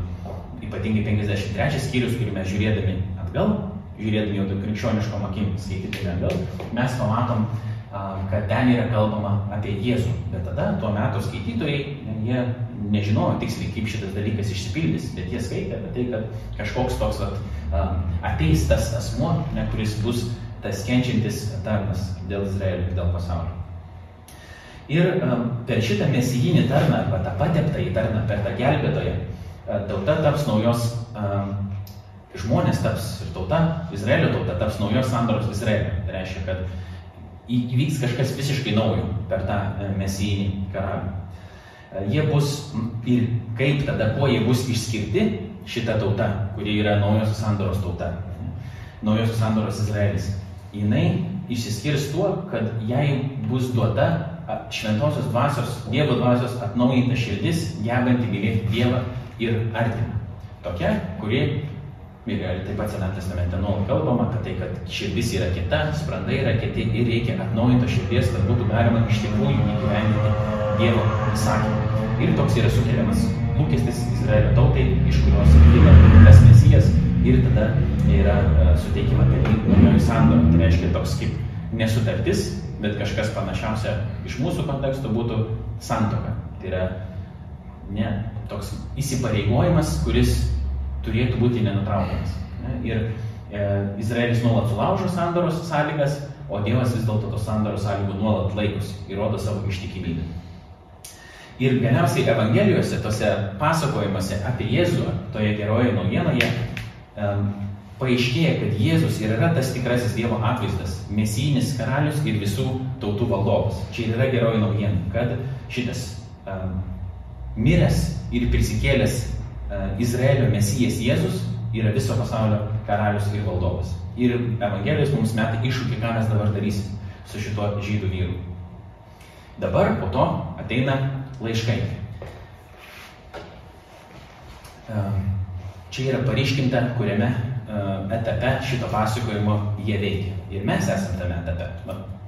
ypatingai 53 skyrius, kurį mes žiūrėdami atgal, žiūrėdami jau krikščioniškom akim skaitydami atgal, mes pamatom, kad ten yra kalbama apie Jėzų. Bet tada tuo metu skaitytojai, jie nežinojo tiksliai, kaip šitas dalykas išsipildys, bet jie skaitė apie tai, kad kažkoks toks vat, ateis tas asmuo, ne, kuris bus tas kenčiantis tarnas dėl Izraelio ir dėl pasaulio. Ir um, per šitą mesijinį tarną, arba tą pateptą į tarną, per tą gelbėtoją, tauta taps naujos, um, žmonės taps ir tauta, Izraelio tauta taps naujos sandoros Izraelio. Tai reiškia, kad įvyks kažkas visiškai naujo per tą e, mesijinį karalių. E, jie bus ir kaip tada, kuo jie bus išskirti, šita tauta, kuri yra naujosios sandoros tauta, naujosios sandoros Izraelis. Jinai išsiskirs tuo, kad jai bus duota šventosios dvasios, Dievo dvasios atnaujinta širdis, gebanti mylėti Dievą ir artimą. Tokia, kuri, ir taip pat Sename testamente nuolat kalbama, kad tai, kad širdis yra kita, sprandai yra kiti ir reikia atnaujinto širdies, kad būtų galima iš tikrųjų įgyvendinti Dievo įsakymą. Ir toks yra sukeliamas lūkestis Izraelio tautai, iš kurios kyla tas mesijas ir tada yra uh, suteikiama naujoji sandora. Tai reiškia toks kaip nesutartis, bet kažkas panašiausia iš mūsų konteksto būtų santoka. Tai yra ne, toks įsipareigojimas, kuris turėtų būti nenutraukiamas. Ne? Ir e, Izraelis nuolat sulaužo sandoros sąlygas, o Dievas vis dėlto tos sandoros sąlygų nuolat laikosi, įrodo savo ištikimybę. Ir galiausiai Evangelijose, tose pasakojimuose apie Jėzų, toje geroje naujienoje, um, paaiškėja, kad Jėzus ir yra tas tikrasis Dievo atvaizdas, mesijinis karalius ir visų tautų valdovas. Čia ir yra geroji naujiena, kad šitas um, miręs ir prisikėlęs Izraelio mesijas Jėzus yra viso pasaulio karalius ir valdovas. Ir Evangelijos mums metai iššūkį, ką mes dabar darysim su šituo žydų vyru. Dabar po to ateina laiškai. Ehm, čia yra paryškinta, kuriame ehm, etape šito pasakojimo jie veikia. Ir mes esame tame etape.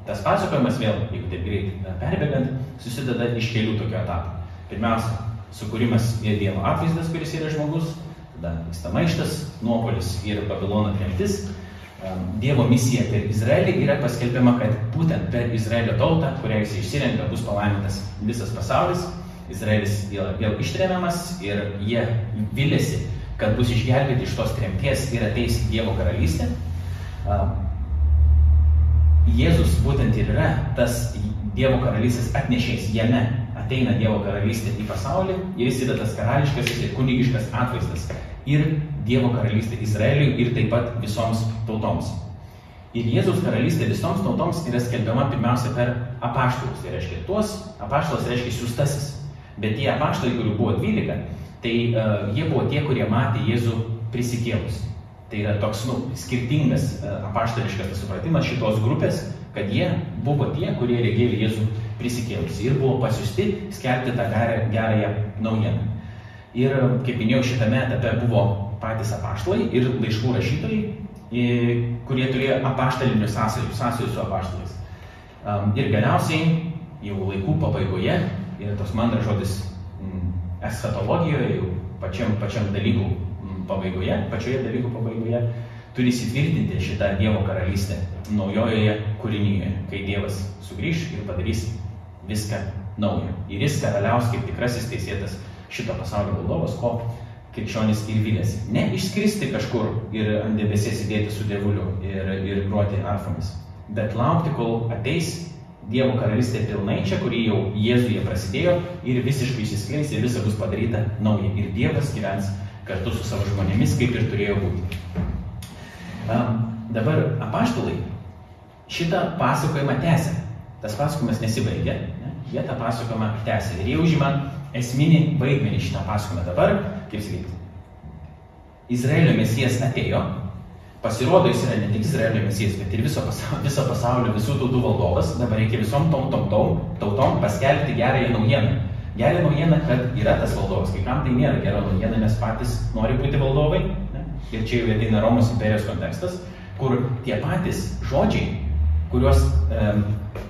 Tas pasakojimas vėl, jeigu taip greit perbėgant, susideda iš kelių tokių etapų. Pirmiausia, sukūrimas ir Dievo atvaizdas, kuris yra žmogus, tada vyksta maištas, nuopolis ir Babilono tremtis. Dievo misija per Izraelį yra paskelbiama, kad būtent per Izraelio tautą, kurią jis išsirenka, bus palaimintas visas pasaulis. Izraelis vėl, ištremiamas ir jie vilėsi, kad bus išgelbėti iš tos tremties ir ateis Dievo karalystė. Jėzus būtent ir yra tas Dievo karalystės atnešėjas jame ateina Dievo karalystė į pasaulį ir jis yra tas karališkas ir kunigiškas atvaizdas ir Dievo karalystė Izraeliui ir taip pat visoms tautoms. Ir Jėzaus karalystė visoms tautoms yra skelbiama pirmiausia per apaštalus. Tai reiškia, tuos apaštalas reiškia siūstasis. Bet tie apaštalai, kurių buvo 12, tai uh, jie buvo tie, kurie matė Jėzų prisikėlus. Tai yra toks nu, skirtingas uh, apaštališkas supratimas šitos grupės, kad jie buvo tie, kurie regėjo Jėzų prisikėlusi ir buvo pasiusti skelbti tą gerąją naujieną. Ir, kaip minėjau, šitame etape buvo patys apaštalai ir laiškų rašytojai, kurie turėjo apaštalinių sąsajų, sąsajų su apaštalais. Ir galiausiai, jau laikų pabaigoje, ir tos mandras žodis eschatologijoje, jau pačiam, pačiam dalykų pabaigoje, pačioje dalykų pabaigoje, turi įsitvirtinti šitą Dievo karalystę naujojoje kūrinyje, kai Dievas sugrįž ir padarys viską naujo. Ir jis karaliaus kaip tikrasis teisėtas šito pasaulio valdovas, ko krikščionys ir vilėsi. Ne išskristi kažkur ir ant debesies įdėti su dievuliu ir, ir gruoti arfomis, bet laukti, kol ateis Dievo karalystė pilnai čia, kuri jau Jėzuje prasidėjo ir visiškai įsiskleis ir visa bus padaryta nauja. Ir Dievas gyvens kartu su savo žmonėmis, kaip ir turėjo būti. Um, dabar apaštalai šitą pasakojimą tęsia tas pasakojimas nesibaigia, ne? jie tą pasakojimą tęsia ir jie užima esminį vaidmenį šitą pasakojimą. Dabar, kaip sakyti, Izraelio mesijas atėjo, pasirodo jis yra ne tik Izraelio mesijas, bet ir viso pasaulio, viso pasaulio visų tautų valdovas, dabar reikia visom tom tautom, tautom paskelbti gerąją naujieną. Gerą naujieną, kad yra tas valdovas. Kai kam tai nėra gera naujiena, nes patys nori būti valdovai. Ne? Ir čia jau ateina Romos imperijos kontekstas, kur tie patys žodžiai, kuriuos e,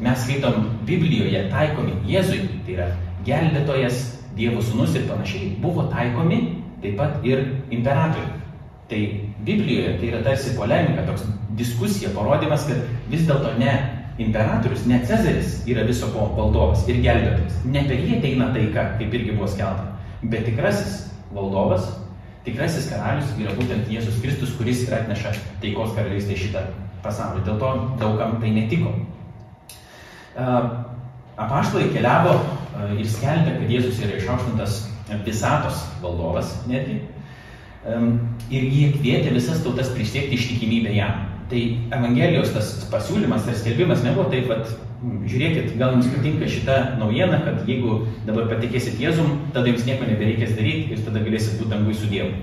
mes skaitom Biblijoje taikomi Jėzui, tai yra gelbėtojas, Dievo sūnus ir panašiai, buvo taikomi taip pat ir imperatoriui. Tai Biblijoje tai yra tarsi polemika, toks diskusija, parodimas, kad vis dėlto ne imperatorius, ne Cezaris yra viso ko valdovas ir gelbėtojas. Ne per jį ateina taika, kaip irgi buvo skelta, bet tikrasis valdovas, tikrasis karalius yra būtent Jėzus Kristus, kuris atneša taikos karalystę šitą pasaulį. Dėl to daugam tai netiko. Apaštalai keliavo ir skelbė, kad Jėzus yra išaukštintas visatos valdovas netgi. Ir jie kvietė visas tautas prisiekti ištikimybę jam. Tai Evangelijos tas pasiūlymas, tas skelbimas nebuvo taip, kad žiūrėkit, gal jums patinka šita naujiena, kad jeigu dabar patikėsit Jėzum, tada jums nieko nebereikės daryti ir tada galėsit būti dangui su Dievu.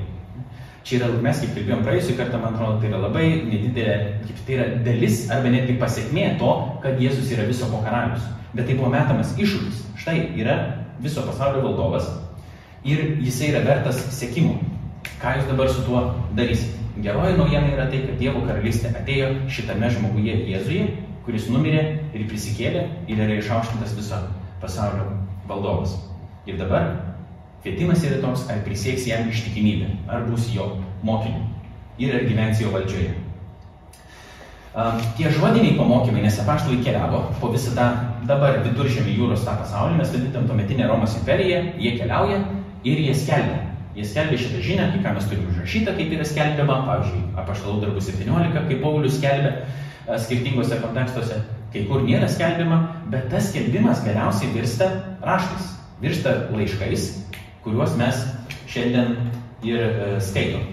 Čia yra, mes kaip kalbėjom praėjusią kartą, man atrodo, tai yra labai nedidelė, kaip tai yra dalis arba netgi pasiekmė to, kad Jėzus yra viso ko karalius. Bet tai buvo metamas iššūkis. Štai yra viso pasaulio valdovas ir jisai yra vertas sėkimo. Ką jūs dabar su tuo darysite? Geroji naujiena yra tai, kad Dievo karalystė atėjo šitame žmoguje Jėzuje, kuris numirė ir prisikėlė ir yra išaukštintas viso pasaulio valdovas. Ir dabar Kvietimas yra toks, ar prisieks jam ištikimybę, ar bus jo mokiniu ir ar gyvens jo valdžioje. Um, tie žodiniai pamokymai, nes apaštalai keliavo po visą tą dabar viduržėmį jūros tą pasaulį, mes vadinam tuometinę Romos imperiją, jie keliauja ir jie skelbia. Jie skelbia šitą žinią, kai ką mes turime užrašytą, kaip yra skelbiama, pavyzdžiui, apaštalų darbų 17, kaip Paulius skelbia skirtingose kontekstuose, kai kur nėra skelbiama, bet tas skelbimas galiausiai virsta raštais, virsta laiškais, kuriuos mes šiandien ir e, skaitom.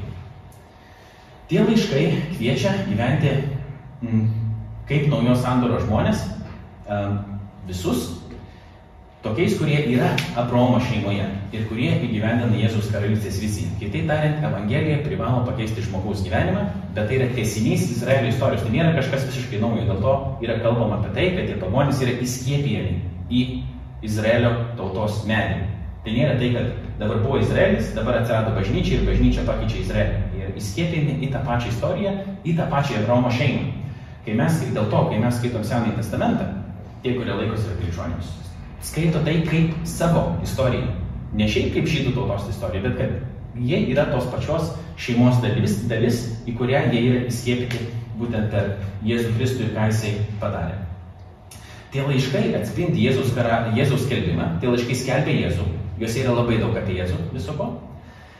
Tie laiškai kviečia gyventi kaip naujos sandoros žmonės, e, visus, Tokiais, kurie yra Abraomo šeimoje ir kurie įgyvendina Jėzus karalystės viziją. Kitaip tariant, Evangelija privalo pakeisti žmogaus gyvenimą, bet tai yra tiesinys Izraelio istorijos. Tai nėra kažkas visiškai naujo. Dėl to yra kalbama apie tai, kad tie pagonys yra įskiepijami į Izraelio tautos medį. Tai nėra tai, kad dabar buvo Izraelis, dabar atsirado bažnyčia ir bažnyčia pakeičia Izraelį. Jie yra įskiepijami į tą pačią istoriją, į tą pačią Abraomo šeimą. Kai mes, dėl to, kai mes skaitom Senąjį testamentą, tie, kurie laikosi yra krikščionius, skaito tai kaip savo istoriją. Ne šiaip kaip žydų tautos istorija, bet kad jie yra tos pačios šeimos dalis, dalis į kurią jie yra įskiepyti būtent per Jėzų Kristų ir ką jisai padarė. Tie laiškai atspindi Jėzus, kara, Jėzus skelbimą, tie laiškai skelbia Jėzų, juose yra labai daug apie Jėzų viso ko.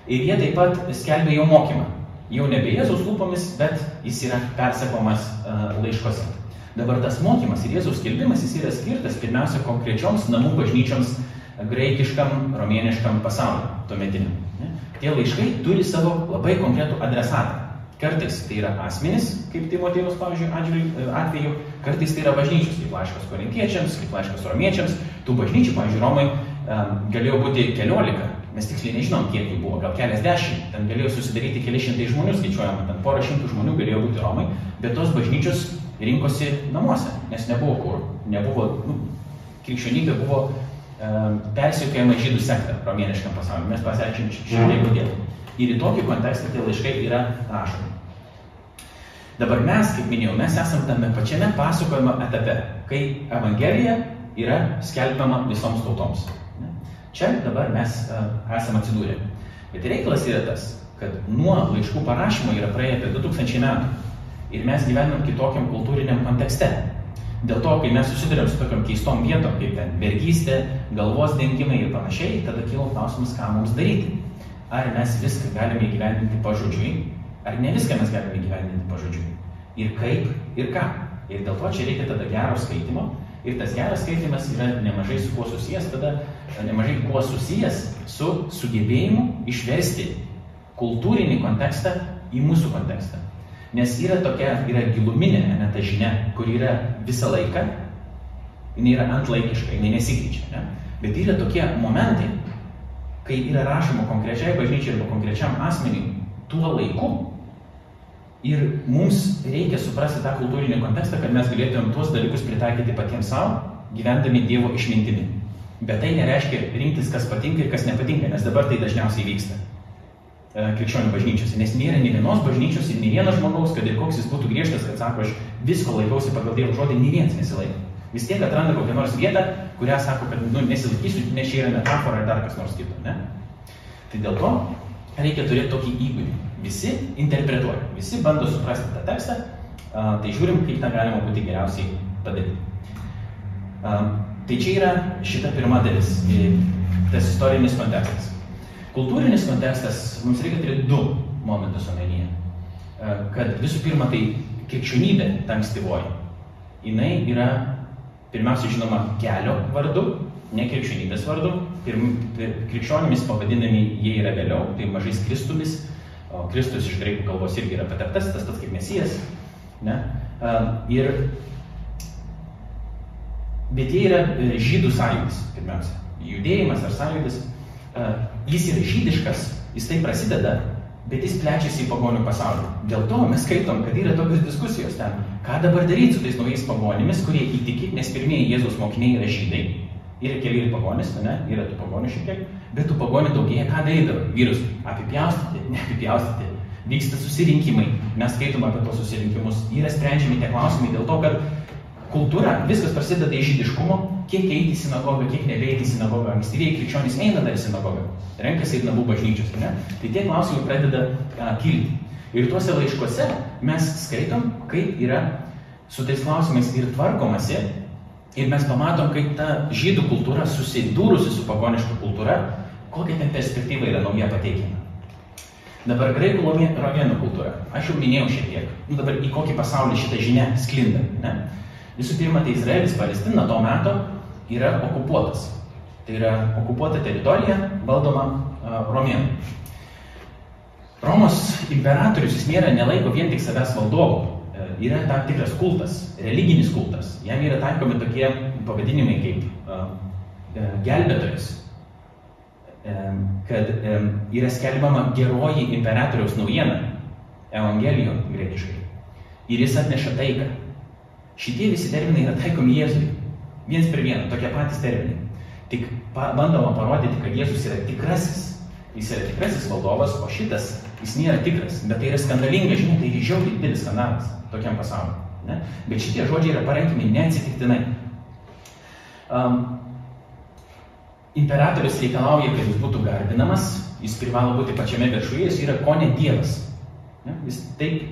Ir jie taip pat skelbia jo mokymą. Jau nebe Jėzus lūpomis, bet jis yra persakomas uh, laiškose. Dabar tas mokymas ir Jėzaus skelbimas jis yra skirtas pirmiausia konkrečioms namų bažnyčioms graikiškam, romėniškam pasauliu tuometiniam. Tie laiškai turi savo labai konkretų adresatą. Kartais tai yra asmenys, kaip Timotėjus, pavyzdžiui, atveju, kartais tai yra bažnyčios, kaip laiškas korintiečiams, kaip laiškas romiečiams. Tų bažnyčių, pavyzdžiui, Romai galėjo būti keliolika, mes tiksliai nežinom, kiek jų buvo, gal keliasdešimt, ten galėjo susidaryti keli šimtai žmonių, skaičiuojama, ten porą šimtų žmonių galėjo būti Romai, bet tos bažnyčios rinkosi namuose, nes nebuvo kur, nebuvo, nu, krikščionybė buvo um, persiekėjama žydų sekta romėniškam pasauliu, mes pasiaiškim šiandien kodėl. Ir į tokį kontekstą tie laiškai yra rašomi. Dabar mes, kaip minėjau, mes esame tame pačiame pasakojimo etape, kai Evangelija yra skelbiama visoms tautoms. Čia dabar mes uh, esame atsidūrę. Bet reikalas yra tas, kad nuo laiškų parašymo yra praėję apie 2000 metų. Ir mes gyvenam kitokiam kultūriniam kontekste. Dėl to, kai mes susidurėm su tokiam keistom vietom, kaip ten vergystė, galvos dengimai ir panašiai, tada kilo klausimas, ką mums daryti ar mes viską galime įgyvendinti pažodžiui, ar ne viską mes galime įgyvendinti pažodžiui. Ir kaip, ir ką. Ir dėl to čia reikia tada gero skaitimo. Ir tas geras skaitimas yra nemažai su kuo susijęs, tada nemažai kuo susijęs su sugebėjimu išversti kultūrinį kontekstą į mūsų kontekstą. Nes yra tokia, yra giluminė, ne ta žinia, kur yra visą laiką, jinai yra antlaikiška, jinai nesikeičia. Ne? Bet yra tokie momentai, kai yra rašoma konkrečiai bažnyčiai arba konkrečiam asmeniui tuo laiku. Ir mums reikia suprasti tą kultūrinį kontekstą, kad mes galėtumėm tuos dalykus pritaikyti patiems savo, gyvendami Dievo išmintimi. Bet tai nereiškia rinktis, kas patinka ir kas nepatinka, nes dabar tai dažniausiai vyksta e, krikščionių bažnyčiose, nes nėra nei vienos bažnyčios ir nei vienas žmogaus, kad ir koks jis būtų griežtas, kad sako, aš visko laikausi pagal Dievo žodį, nei vienas nesilaiko. Vis tiek atranda kokią nors vietą, kurią sako, kad nu, nesilaikysiu, nes čia yra metafora ar dar kas nors kito. Ne? Tai dėl to reikia turėti tokį įgūdį. Visi interpretuoja, visi bando suprasti tą tekstą, tai žiūrim, kaip tą galima būti geriausiai padaryti. Tai čia yra šita pirma dalis, tas istorinis kontekstas. Kultūrinis kontekstas mums reikia turėti du momentus omenyje. Kad visų pirma, tai krikščionybė, ta ankstyvoji, jinai yra Pirmiausia, žinoma, kelio vardu, ne krikščionybės vardu. Pirm, krikščionimis pavadinami jie yra vėliau, tai mažais Kristumis. O Kristus iš graikų kalbos irgi yra pateptas, tas pats kaip Mesijas. Ne? Ir, bet jie yra e, žydų sąjūdis, pirmiausia. Judėjimas ar sąjūdis. Jis yra žydiškas, jis tai prasideda bet jis plečiasi į pagonių pasaulį. Dėl to mes skaitom, kad yra tokios diskusijos ten, ką dabar daryti su tais naujais pagonimis, kurie įtiki, nes pirmieji Jėzaus mokiniai yra žydai. Yra keli ir pagonis, ne, yra tų pagonių šiek tiek, bet tų pagonių daugėja, ką darydavo? Vyrus apipjaustyti, neapipjaustyti. Vyksta susirinkimai, mes skaitom apie tos susirinkimus, yra sprendžiami tie klausimai dėl to, kad kultūra, viskas prasideda iš žydiškumo, kiek eiti į sinagogą, kiek nebeiti į sinagogą. Ankstyviai krikščionys eina dar į sinagogą, renkasi ir namų bažnyčios, ne? Tai tie klausimai pradeda a, kilti. Ir tuose laiškuose mes skaitom, kaip yra su tais klausimais ir tvarkomasi. Ir mes pamatom, kaip ta žydų kultūra susidūrusi su pagoniška kultūra, kokia ten perspektyva yra nauja pateikiama. Dabar graikų romėnų kultūra. Aš jau minėjau šiek tiek. Nu, dabar į kokį pasaulį šitą žinią sklinda. Ne? Visų pirma, tai Izraelis, Palestina to meto yra okupuotas. Tai yra okupuota teritorija valdoma romėnų. Romos imperatorius jis nėra nelaiko vien tik savęs valdovu. Uh, yra tam tikras kultas, religinis kultas. Jam yra taikomi tokie pavadinimai kaip uh, gelbėtojas, kad yra skelbiama geroji imperatoriaus naujiena, evangelijo griekiškai. Ir jis atneša taiką. Šitie visi terminai yra taikomi Jėzui. Vienas per vieną, tokie patys terminai. Tik bandoma parodyti, kad Jėzus yra tikrasis. Jis yra tikrasis valdovas, o šitas, jis nėra tikras. Bet tai yra skandalinga žinia, tai yra žiauriai didelis skandalas tokiam pasauliu. Ne? Bet šitie žodžiai yra parenkimi neatsitiktinai. Um, imperatorius reikalauja, kad jis būtų garbinamas, jis privalo būti pačiame viršuje, jis yra ko ne Dievas. Ne? Jis taip,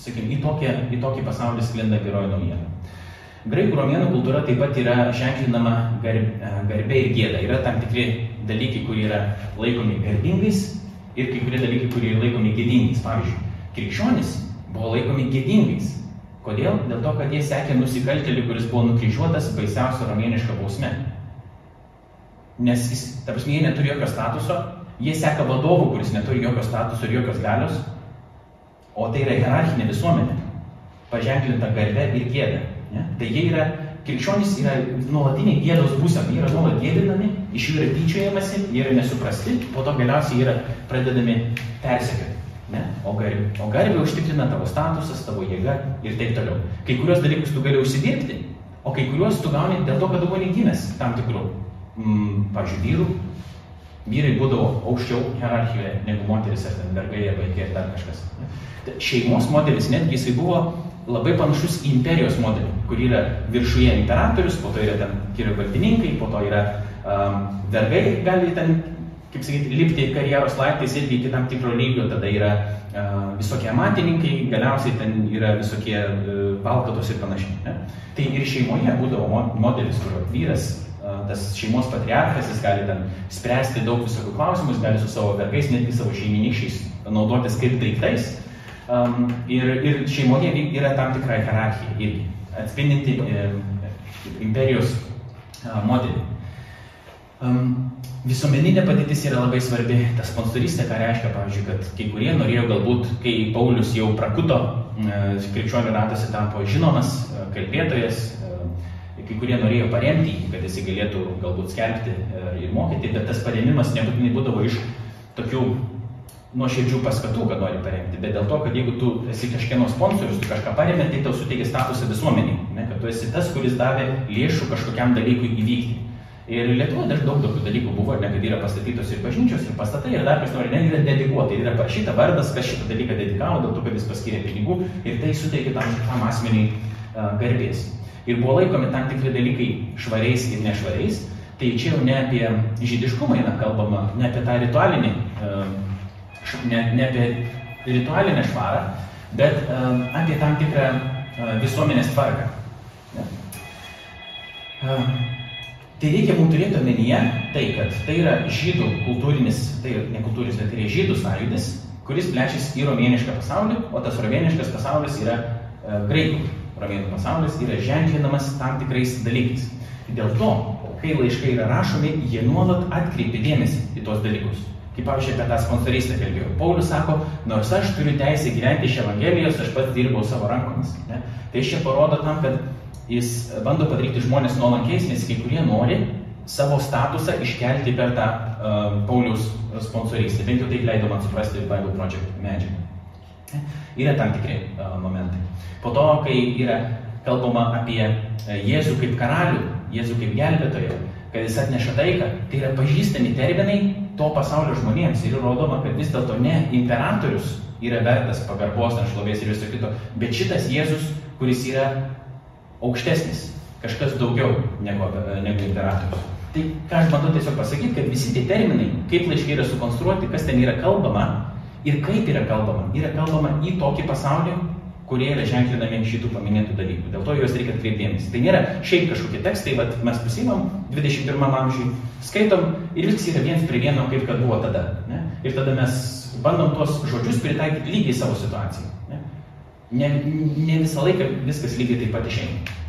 sakykime, į, tokią, į tokį pasaulį sklinda geroji naujiena. Graikų romėnų kultūra taip pat yra ženklinama garbė ir gėda. Yra tam tikri dalykai, kurie yra laikomi garbingais ir kai kurie dalykai, kurie yra laikomi gėdingais. Pavyzdžiui, krikščionis buvo laikomi gėdingais. Kodėl? Dėl to, kad jie sekė nusikaltelį, kuris buvo nukryžiuotas baisiausia romėniška bausme. Nes jis, tarsi, jie neturi jokio statuso, jie seka vadovų, kuris neturi jokio statuso ir jokios galios, o tai yra hierarchinė visuomenė, paženklinta garbė ir gėda. Ne? Tai jie yra, krikščionys yra nuolatiniai gėdos būsena, jie yra nuolat gėdinami, iš jų yra tyčiojamasi, jie yra nesuprasti, po to galiausiai yra pradedami persekioti. O, garbė, o garbė užtikrina tavo statusas, tavo jėga ir taip toliau. Kai kurios dalykus tu gali užsidirbti, o kai kuriuos tu gauni dėl to, kad tu buvai gimęs tam tikrų, mm, pažiūrėjau, vyrų. Vyrai būdavo aukščiau hierarchijoje negu moteris ar ten vergai vaikai ar dar kažkas. Ne? Šeimos modelis netgi jisai buvo labai panašus į imperijos modelį, kur yra viršuje imperatorius, po to yra ten yra valdininkai, po to yra um, vergai, gali ten, kaip sakyti, lipti karjeros laiptais irgi iki tam tikro lygio, tada yra uh, visokie amatininkai, galiausiai ten yra visokie uh, valkatos ir panašiai. Ne? Tai ir šeimoje būdavo modelis, kur vyras tas šeimos patriarchas, jis gali ten spręsti daug visokių klausimų, jis gali su savo vergais, netgi savo šeiminykščiais naudotis kaip daiktais, Um, ir, ir šeimoje yra tam tikra hierarchija irgi, atspindinti e, imperijos a, modelį. Um, visuomeninė padėtis yra labai svarbi. Ta sponsoristė, ką reiškia, pavyzdžiui, kad kai kurie norėjo galbūt, kai Paulius jau prakuto, e, krikščionių ratose tapo žinomas, e, kalbėtojas, e, kai kurie norėjo paremti jį, kad jis galėtų galbūt skelbti e, ir mokyti, bet tas paremimas nebūtinai būdavo iš tokių nuoširdžių paskatų, kad nori paremti, bet dėl to, kad jeigu tu esi kažkieno sponsorius, tu kažką paremė, tai tau suteikia statusą visuomeniai, ne, kad tu esi tas, kuris davė lėšų kažkokiam dalykui įvykti. Ir Lietuvoje dar daug tokių dalykų buvo, ne, kad yra pastatytos ir bažnyčios, ir pastatai, ir dar kas nori, net yra dedikuota, yra parašyta vardas, kas šitą dalyką dedikavo, dėl to, kad jis paskyrė pinigų ir tai suteikia tam tikram asmeniai uh, garbės. Ir buvo laikomi tam tikri dalykai švariais ir nešvariais, tai čia jau ne apie žydiškumą eina kalbama, ne apie tą ritualinį ne, ne apie ritualinę švarą, bet apie tam tikrą visuomenės tvarką. Tai reikia mums turėti omenyje tai, kad tai yra žydų kultūrinis, tai ne kultūrinis, bet tai yra žydų sąjūdis, kuris plečiasi į romėnišką pasaulį, o tas romėniškas pasaulis yra graikų romėnų pasaulis, yra ženklinamas tam tikrais dalykais. Dėl to, kai laiškai yra rašomi, jie nuolat atkreipia dėmesį į tos dalykus. Kaip pavyzdžiui, apie tą sponsorystę kalbėjau. Paulius sako, nors aš turiu teisę gyventi iš Evangelijos, aš pats dirbau savo rankomis. Ne? Tai iš čia parodo tam, kad jis bando padaryti žmonės nuolankiais, nes kai kurie nori savo statusą iškelti per tą uh, Paulius sponsorystę. Bent jau taip leido man suprasti Bible Project medžiagą. Yra tam tikri uh, momentai. Po to, kai yra kalbama apie Jėzų kaip karalių, Jėzų kaip gelbėtoją, kad jis atneša taiką, tai yra pažįstami terminai to pasaulio žmonėms ir įrodoma, kad vis dėlto ne imperatorius yra vertas pagarbos, šlovės ir viso kito, bet šitas Jėzus, kuris yra aukštesnis, kažkas daugiau negu, negu imperatorius. Tai ką aš bandau tiesiog pasakyti, kad visi tie terminai, kaip laiškai yra sukonstruoti, kas ten yra kalbama ir kaip yra kalbama, yra kalbama į tokį pasaulį, kurie yra ženklinami šitų paminėtų dalykų. Dėl to juos reikia atkreipdėmės. Tai nėra šiaip kažkokie tekstai, bet mes pasimam 21 amžiui, skaitom ir viskas yra viens prie vieno, kaip kad buvo tada. Ne? Ir tada mes bandom tuos žodžius pritaikyti lygiai savo situacijai. Ne, ne, ne visą laiką viskas lygiai taip pat išeina.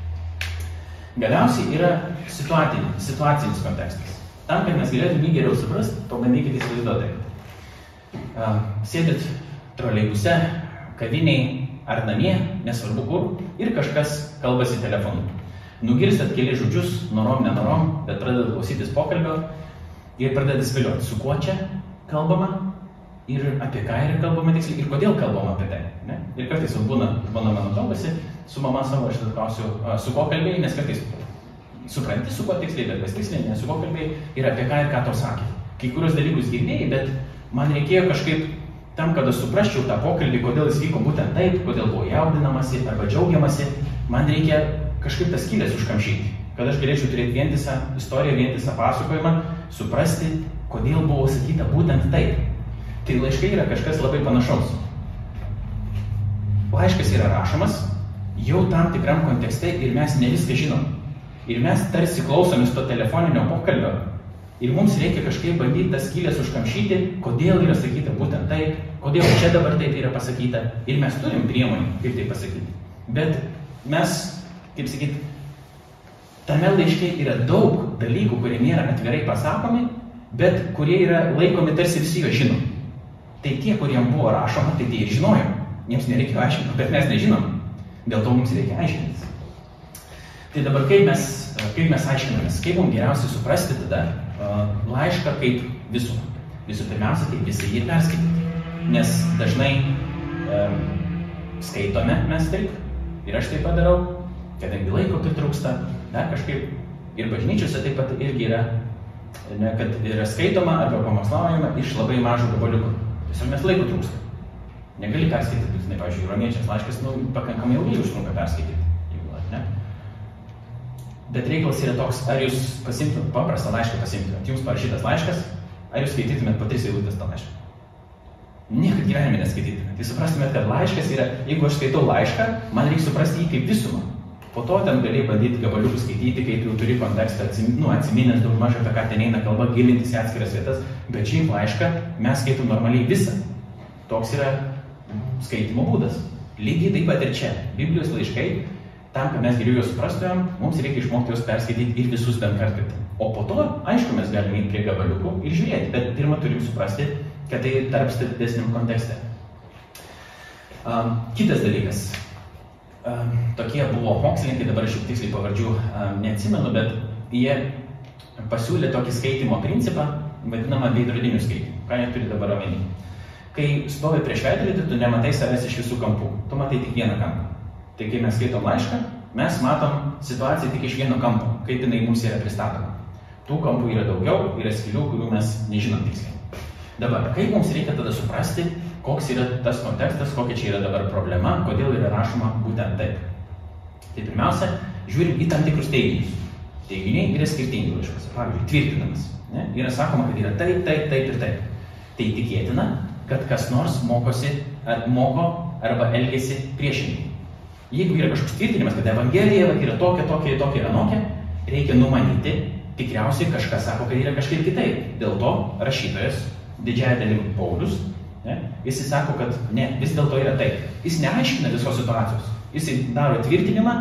Galiausiai yra situacinis kontekstas. Tam, kad mes galėtume jį geriau suprasti, pabandykite įsivaizduoti. Sėdit troleibuse, kaviniai, ar namie, nesvarbu kur, ir kažkas kalbasi telefonu. Nugirstat keli žodžius, norom, nenorom, bet pradedat klausytis pokalbio ir pradedat spėlioti, su kuo čia kalbama ir apie ką yra kalbama tiksliai ir kodėl kalbama apie tai. Ne? Ir kartais jau būna, būna mano kalbasi, su mama savo aš klausiu, su kuo kalbėjai, nes kartais supranti, su kuo tiksliai, bet pasitiksliai, nes su kuo kalbėjai ir apie ką ir ką tau sakė. Kai kurios dalykus girdėjai, bet man reikėjo kažkaip tam, kad aš suprasčiau tą pokalbį, kodėl jis vyko būtent taip, kodėl buvo jaudinamasi arba džiaugiamasi, man reikia kažkaip tas skylės užkamšyti, kad aš galėčiau turėti vientisą istoriją, vientisą pasakojimą, suprasti, kodėl buvo sakyta būtent taip. Tai laiškai yra kažkas labai panašaus. Laiškas yra rašomas jau tam tikram kontekste ir mes ne viską žinom. Ir mes tarsi klausomės to telefoninio pokalbio ir mums reikia kažkaip bandyti tas skylės užkamšyti, kodėl yra sakyta būtent taip, kodėl čia dabar taip yra pasakyta. Ir mes turim priemonių, kaip tai pasakyti. Bet mes, kaip sakyti, tame laiške yra daug dalykų, kurie nėra atvirai pasakomi, bet kurie yra laikomi tarsi visi jo žinom. Tai tie, kuriems buvo rašoma, tai tie ir žinojo. Jiems nereikėjo aiškinti, bet mes nežinom. Dėl to mums reikia aiškintis. Tai dabar kaip mes, kaip mes aiškinamės, kaip mums geriausiai suprasti tada laišką kaip visumą. Visų pirmiausia, tai visi jį perskaityti. Nes dažnai um, skaitome mes taip, ir aš taip padarau, kadangi laiko pritrūksta, dar kažkaip ir bažnyčiose taip pat irgi yra, ne, kad yra skaitoma arba pamokslaujama iš labai mažo gabaliuko. Tiesiog mes laiko trūksta. Negali perskaityti, žinai, pavyzdžiui, romiečiams laiškas, nu, pakankamai ilgai užtrunka perskaityti, ne? Bet reikalas yra toks, ar jūs pasimtumėt, paprastą laišką pasimtumėt, jums parašytas laiškas, ar jūs skaitytumėt po tris eilutės tą laišką? Niekad gyvenime neskaitytumėt. Tai suprastumėt, kad laiškas yra, jeigu aš skaitau laišką, man reikia suprasti jį kaip visumą. Po to ten gali bandyti gabaliukų skaityti, kai tu turi kontekstą, atsim, nu, atsiminęs daug mažai apie ką ten eina kalba, gilintis į atskiras vietas, bet šiaip laišką mes skaitom normaliai visą. Toks yra skaitimo būdas. Lygiai taip pat ir čia. Biblijos laiškai, tam, kad mes geriau juos suprastumėm, mums reikia išmokti juos perskaityti ir visus bent kartą. O po to, aišku, mes galime eiti prie gabaliukų ir žiūrėti, bet pirmą turim suprasti, kad tai tarpsta didesniam kontekste. Um, kitas dalykas. Um, tokie buvo mokslininkai, dabar aš jau tiksliai pavardžių um, neatsimenu, bet jie pasiūlė tokį skaitimo principą, vadinamą veidrodinių skaitimų. Ką jie turi dabar omeny? Kai stovi prieš veidrodį, tu nematai savęs iš visų kampų, tu matai tik vieną kampą. Tai kai mes skaitom laišką, mes matom situaciją tik iš vieno kampo, kaip jinai mums yra pristatoma. Tų kampų yra daugiau, yra skilių, kurių mes nežinom tiksliai. Dabar, kaip mums reikia tada suprasti, koks yra tas kontekstas, kokia čia yra dabar problema, kodėl yra rašoma būtent taip. Tai pirmiausia, žiūrim į tam tikrus teiginius. Teiginiai yra skirtingi laiškuose. Pavyzdžiui, tvirtinamas. Ne? Yra sakoma, kad yra taip, taip, taip ir taip. Tai tikėtina, kad kas nors mokosi, ar moko arba elgesi priešingai. Jeigu yra kažkoks tvirtinimas, kad Evangelija yra tokia, tokia, tokia ir anokia, reikia numanyti, tikriausiai kažkas sako, kad yra kažkaip kitaip. Dėl to rašytojas, didžiąją dalim Paulius, ne, jis sako, kad ne, vis dėlto yra taip. Jis neaiškina visos situacijos. Jis daro tvirtinimą,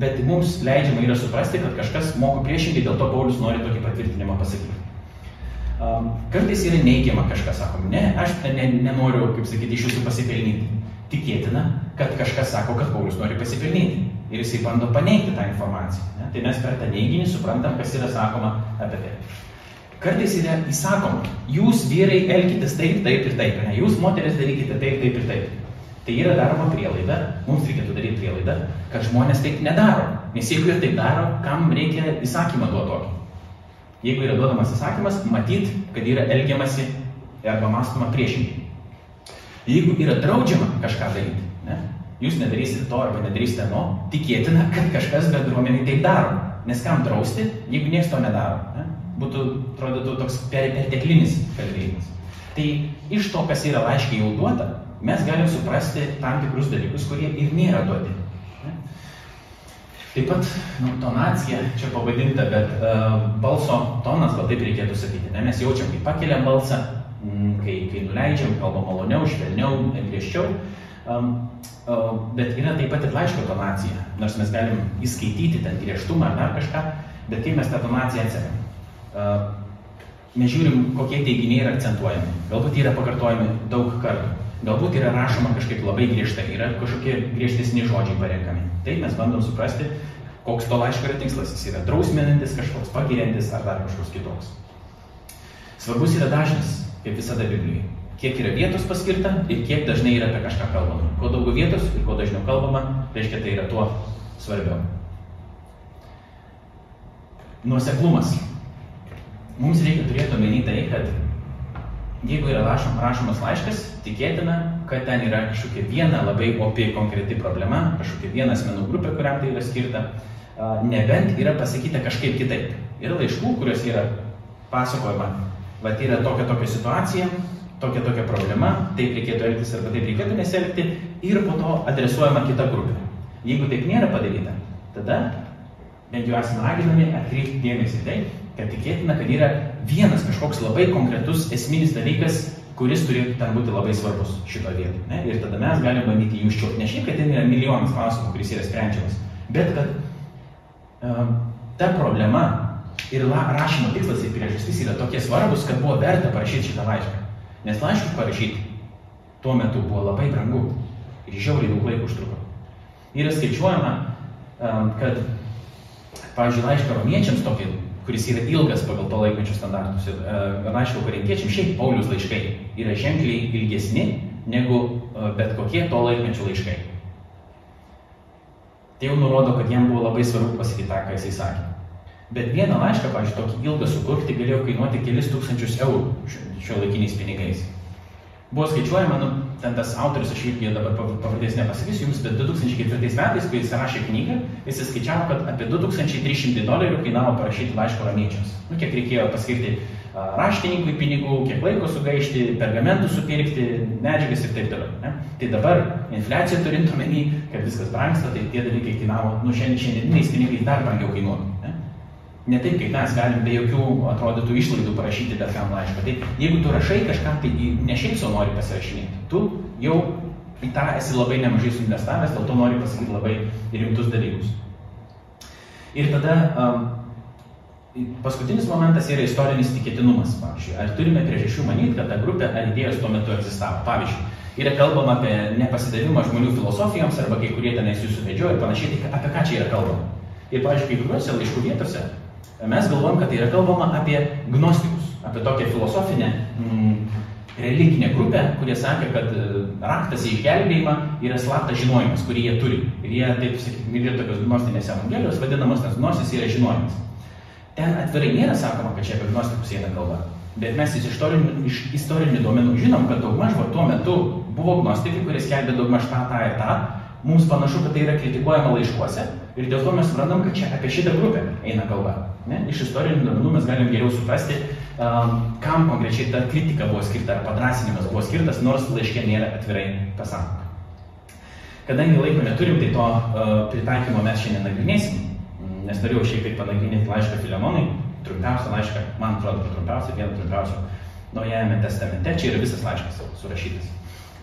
bet mums leidžiama yra suprasti, kad kažkas moko priešingai, dėl to Paulius nori tokį patvirtinimą pasakyti. Um, kartais yra neigiama kažkas, sakom, ne, aš ne, nenoriu, kaip sakyti, iš jūsų pasipelnyti. Tikėtina, kad kažkas sako, kad Paulius nori pasipelnyti. Ir jisai bando paneigti tą informaciją. Ne? Tai mes per tą neiginį suprantam, kas yra sakoma apie tai. Kartais yra įsakoma, jūs vyrai elkitės taip, taip ir taip, ne? jūs moteris darykite taip, taip ir taip. Tai yra daroma prielaida, mums reikėtų daryti prielaidą, kad žmonės taip nedaro. Nes jeigu jie taip daro, kam reikia įsakymą duoti tokį? Jeigu yra duodamas įsakymas, matyt, kad yra elgiamasi arba mąstoma priešingai. Jeigu yra draudžiama kažką daryti, jūs nedarysite to arba nedarysite to, tikėtina, kad kažkas bendruomeniai taip daro. Nes kam drausti, jeigu niekas to nedaro? Ne? Būtų, atrodytų, toks perteklinis kalbėjimas. Tai iš to, kas yra laiškiai jau duota, mes galim suprasti tam tikrus dalykus, kurie ir nėra duoti. Ne? Taip pat nu, tonacija čia pavadinta, bet uh, balso tonas, gal taip reikėtų sakyti. Ne? Mes jaučiam, kai pakeliam balsą, kai, kai nuleidžiam, kalbam maloniau, švelniau, griežčiau. Um, uh, bet yra taip pat ir laiško tonacija, nors mes galim įskaityti ten griežtumą ar dar kažką, bet kaip mes tą tonaciją atsiriam. Uh, mes žiūrim, kokie teiginiai yra akcentuojami. Galbūt yra pakartojami daug kartų. Galbūt yra rašoma kažkaip labai griežtai, yra kažkokie griežtesni žodžiai parenkami. Taip mes bandom suprasti, koks to laiško yra tikslas. Jis yra drausminantis, kažkoks pagiriantis ar dar kažkoks kitoks. Svarbus yra dažnis, kaip visada Biblijoje. Kiek yra vietos paskirta ir kiek dažnai yra apie kažką kalbama. Kuo daugiau vietos ir kuo dažniau kalbama, reiškia tai yra tuo svarbiau. Nuoseklumas. Mums reikia turėti omeny tai, kad jeigu yra rašom, rašomas laiškas, tikėtina, kad ten yra kažkokia viena labai opi konkreti problema, kažkokia viena asmenų grupė, kuriam tai yra skirta, nebent yra pasakyta kažkaip kitaip. Yra laiškų, kuriuos yra pasakojama, va tai yra tokia tokia situacija, tokia tokia problema, taip reikėtų elgtis arba taip reikėtų nesielgti ir po to adresuojama kita grupė. Jeigu taip nėra padaryta, tada bent jau esame raginami atkreipti dėmesį tai, kad tikėtina, kad yra vienas kažkoks labai konkretus esminis dalykas, kuris turėtų ten būti labai svarbus šito vietoje. Ne? Ir tada mes galime bandyti jų užčiuopti. Ne šiaip, kad ten yra milijonas klausimų, kuris yra sprendžiamas, bet kad uh, ta problema ir la, rašymo tikslas ir priežastis yra tokie svarbus, kad buvo verta parašyti šitą laišką. Nes laiškus parašyti tuo metu buvo labai brangu ir žiauriai daug laiko užtruko. Yra skaičiuojama, kad, pavyzdžiui, laišką romiečiams tokį, kuris yra ilgas pagal to laikmečio standartus ir uh, laiško korintiečiams, šiaip Paulius laiškai yra ženkliai ilgesni negu uh, bet kokie to laikmečio laiškai. Tai jau nurodo, kad jam buvo labai svarbu pasakyti tą, ką jisai sakė. Bet vieną laišką, pavyzdžiui, tokį ilgą sukurti galėjo kainuoti kelis tūkstančius eurų šio laikiniais pinigais. Buvo skaičiuojama, nu, ten tas autorius, aš irgi dabar pavardės nepasakysiu jums, bet 2004 metais, kai jis rašė knygą, jis skaičiavo, kad apie 2300 dolerių kainavo parašyti laiško ramiečiams. Nu, kiek reikėjo paskirti raštininkui pinigų, kiek laiko sugaišti, pergamentų supirkti, medžiagas ir taip toliau. Ne? Tai dabar infliacija turint omeny, kad viskas brangsta, tai tie dalykai kainavo, nu šiandien šiandieniniais pinigais dar brangiau kainuotų. Ne taip, kaip mes galim be jokių atrodytų išlaidų parašyti bet kam laišką. Tai jeigu tu rašai kažką, tai ne šiaip savo nori pasirašinėti, tu jau į tą esi labai nemažai suinvestavęs, dėl to nori pasakyti labai rimtus dalykus. Ir tada um, paskutinis momentas yra istorinis tikėtinumas. Pavyzdžiui, ar turime priežasčių manyti, kad ta grupė ar idėjos tuo metu egzistavo. Pavyzdžiui, yra kalbama apie nepasidavimą žmonių filosofijoms arba kai kurie tenais jų suvedžioja ir panašiai, tai apie ką čia yra kalbama. Ir, pavyzdžiui, kai kuriuose laiškų vietose Mes galvojam, kad tai yra kalbama apie gnostikus, apie tokią filosofinę mm, religinę grupę, kurie sakė, kad e, raktas į išgelbėjimą yra slaptas žinojimas, kurį jie turi. Ir jie, taip sakykime, yra tokios gnostinės evangelijos, vadinamas tas gnosis yra žinojimas. Ten atvirai nėra sakoma, kad čia apie gnostikus eina kalba. Bet mes iš istorinių, iš istorinių duomenų žinom, kad daugmaž tuo metu buvo gnostikai, kurie skelbė daugmaž tą, tą ir tą. Mums panašu, kad tai yra kritikuojama laiškuose. Ir dėl to mes suprantam, kad čia apie šitą grupę eina kalba. Ne? Iš istorinių duomenų mes galim geriau suprasti, um, kam konkrečiai ta kritika buvo skirta ar padrasinimas buvo skirtas, nors laiškė nėra atvirai pasakoma. Kadangi laiko neturim, tai to uh, pritaikymo mes šiandien nagrinėsim, nes norėjau šiek tiek panagrinėti laišką Filemonui, trumpiausią laišką, man atrodo, trumpiausią, vieną trumpiausią Naujajame testamente, čia yra visas laiškas surašytas.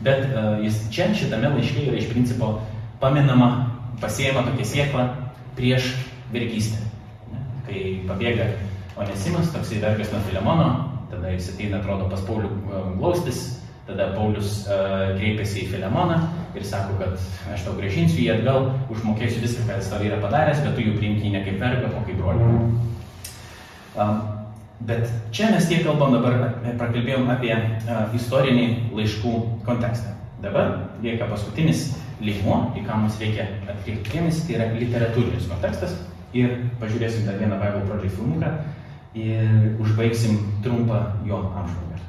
Bet uh, jis čia šitame laiške yra iš principo paminama, pasiema tokia siekla prieš vergystę kai pabėga Onesimas, toksai vergas nuo Filemono, tada jis ateina, atrodo, pas Paulių e, glaustis, tada Paulius uh, kreipiasi į Filemoną ir sako, kad aš tau grąžinsiu jį atgal, užmokėsiu viską, ką jis tau yra padaręs, bet tu jų priimti ne kaip vergą, o kaip brolį. Um, bet čia mes tiek kalbam dabar, prakalbėjom apie uh, istorinį laiškų kontekstą. Dabar lieka paskutinis lygmuo, į ką mums reikia atkreipti dėmesį, tai yra literatūrinis kontekstas ir pažiūrėsim dar vieną Bible Project filmuką ir užbaigsim trumpą jo apžvalgą.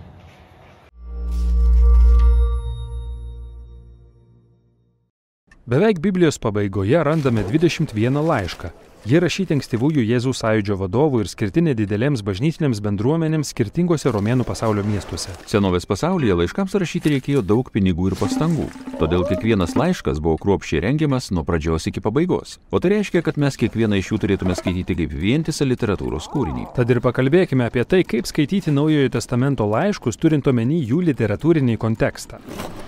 Beveik Biblijos pabaigoje randame 21 laišką, Jie rašyti ankstyvųjų Jėzaus sąjūdžio vadovų ir skirti nedidelėms bažnytinėms bendruomenėms skirtingose romėnų pasaulio miestuose. Senovės pasaulyje laiškams rašyti reikėjo daug pinigų ir pastangų. Todėl kiekvienas laiškas buvo kruopščiai rengiamas nuo pradžios iki pabaigos. O tai reiškia, kad mes kiekvieną iš jų turėtume skaityti kaip vientisą literatūros kūrinį. Tad ir pakalbėkime apie tai, kaip skaityti Naujojo testamento laiškus, turint omeny jų literatūrinį kontekstą.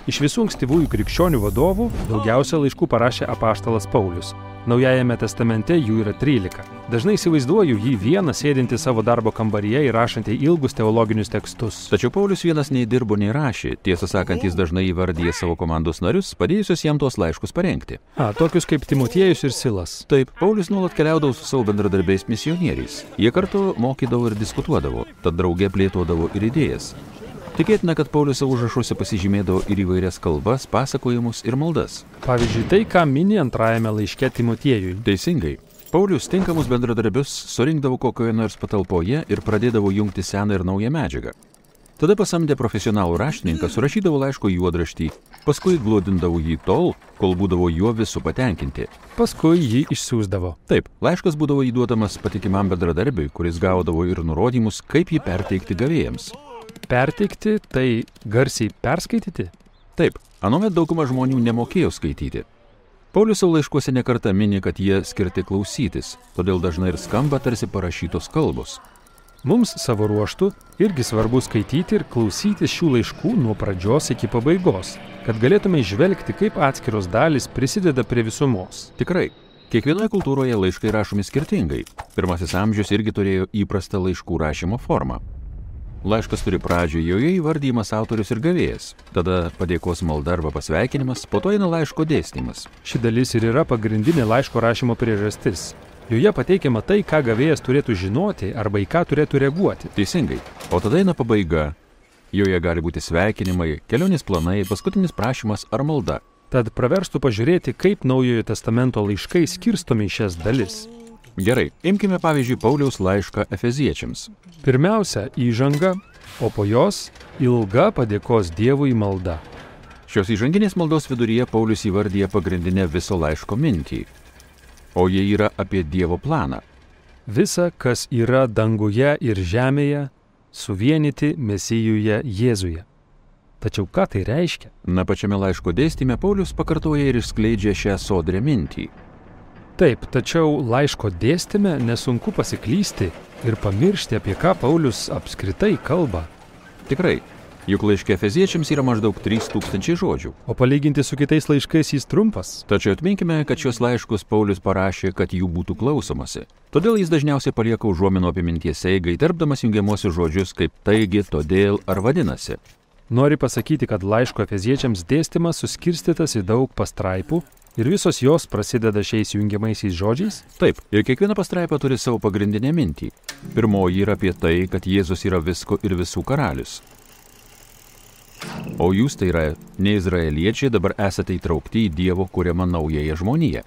Iš visų ankstyvųjų krikščionių vadovų daugiausia laiškų parašė apaštalas Paulius Naujajame testamente jų yra 13. Dažnai įsivaizduoju jį vieną sėdinti savo darbo kambaryje ir rašantį ilgus teologinius tekstus. Tačiau Paulius vienas nei dirbo, nei rašė. Tiesą sakant, jis dažnai įvardyja savo komandos narius, padėjusius jam tuos laiškus parengti. A, tokius kaip Timotiejus ir Silas. Taip, Paulius nuolat keliaudavo su savo bendradarbiais misionieriais. Jie kartu mokydavo ir diskutuodavo, tad draugė plėtodavo ir idėjas. Tikėtina, kad Paulius savo užrašuose pasižymėdavo ir įvairias kalbas, pasakojimus ir maldas. Pavyzdžiui, tai, ką mini antrajame laiške Timotiejui. Teisingai. Paulius tinkamus bendradarbius surinkdavo kokioje nors patalpoje ir pradėdavo jungti seną ir naują medžiagą. Tada pasamdė profesionalų raštininką, surašydavo laiško juodraštį, paskui glodindavo jį tol, kol būdavo juo visų patenkinti. Paskui jį išsiųsdavo. Taip, laiškas būdavo įduodamas patikimam bendradarbiui, kuris gaudavo ir nurodymus, kaip jį perteikti gavėjams. Perteikti tai garsiai perskaityti? Taip, anuomet dauguma žmonių nemokėjo skaityti. Paulius savo laiškuose nekarta mini, kad jie skirti klausytis, todėl dažnai ir skamba tarsi parašytos kalbos. Mums savo ruoštų irgi svarbu skaityti ir klausytis šių laiškų nuo pradžios iki pabaigos, kad galėtume išvelgti, kaip atskiros dalis prisideda prie visumos. Tikrai, kiekvienoje kultūroje laiškai rašomi skirtingai. Pirmasis amžius irgi turėjo įprastą laiškų rašymo formą. Laiškas turi pradžią, joje įvardymas autorius ir gavėjas, tada padėkos malda arba pasveikinimas, po to eina laiško dėstymas. Ši dalis ir yra pagrindinė laiško rašymo priežastis. Joje pateikiama tai, ką gavėjas turėtų žinoti arba į ką turėtų reaguoti. Teisingai. O tada eina pabaiga. Joje gali būti sveikinimai, kelionės planai, paskutinis prašymas ar malda. Tad praverstų pažiūrėti, kaip Naujojo testamento laiškai skirstomi į šias dalis. Gerai, imkime pavyzdžiui Pauliaus laišką Efeziečiams. Pirmiausia, įžanga, o po jos ilga padėkos Dievui malda. Šios įžanginės maldos viduryje Paulius įvardyja pagrindinę viso laiško mintį. O jie yra apie Dievo planą. Visa, kas yra danguje ir žemėje, suvienyti Mesijuje Jėzuje. Tačiau ką tai reiškia? Na pačiame laiško dėstyme Paulius pakartoja ir išskleidžia šią sodrę mintį. Taip, tačiau laiško dėstyme nesunku pasiklysti ir pamiršti, apie ką Paulius apskritai kalba. Tikrai, juk laiškė Efeziečiams yra maždaug 3000 žodžių. O palyginti su kitais laiškais jis trumpas. Tačiau atminkime, kad šios laiškus Paulius parašė, kad jų būtų klausomasi. Todėl jis dažniausiai palieka užuomino apie minties eigą, įterpdamas jungiamosius žodžius kaip taigi, todėl ar vadinasi. Nori pasakyti, kad laiško Efeziečiams dėstymas suskirstytas į daug pastraipų ir visos jos prasideda šiais jungiamaisiais žodžiais? Taip, ir kiekviena pastraipa turi savo pagrindinę mintį. Pirmoji yra apie tai, kad Jėzus yra visko ir visų karalius. O jūs tai yra ne izraeliečiai dabar esate įtraukti į Dievo kuriamą naująją žmoniją.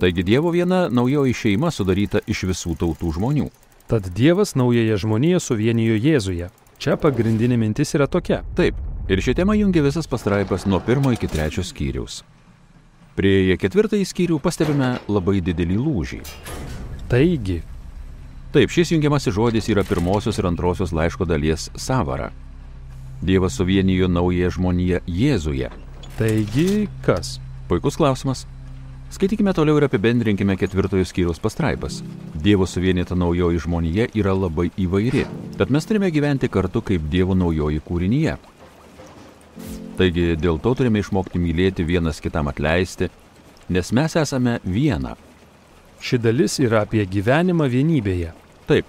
Taigi Dievo viena naujoji šeima sudaryta iš visų tautų žmonių. Tad Dievas naująją žmoniją suvienijo Jėzuje. Čia pagrindinė mintis yra tokia. Taip, ir ši tema jungia visas pastraipas nuo pirmo iki trečio skyriaus. Prieėję ketvirtąjį skyrių pastebime labai didelį lūžį. Taigi, Taip, šis jungiamasis žodis yra pirmosios ir antrosios laiško dalies savara. Dievas suvienijo naują žmoniją Jėzuje. taigi kas? Puikus klausimas. Skaitykime toliau ir apibendrinkime ketvirtojo skyriaus pastraipas. Dievo suvienyta naujoji žmonija yra labai įvairi, tad mes turime gyventi kartu kaip Dievo naujoji kūrinyje. Taigi dėl to turime išmokti mylėti vienas kitam atleisti, nes mes esame viena. Ši dalis yra apie gyvenimą vienybėje. Taip,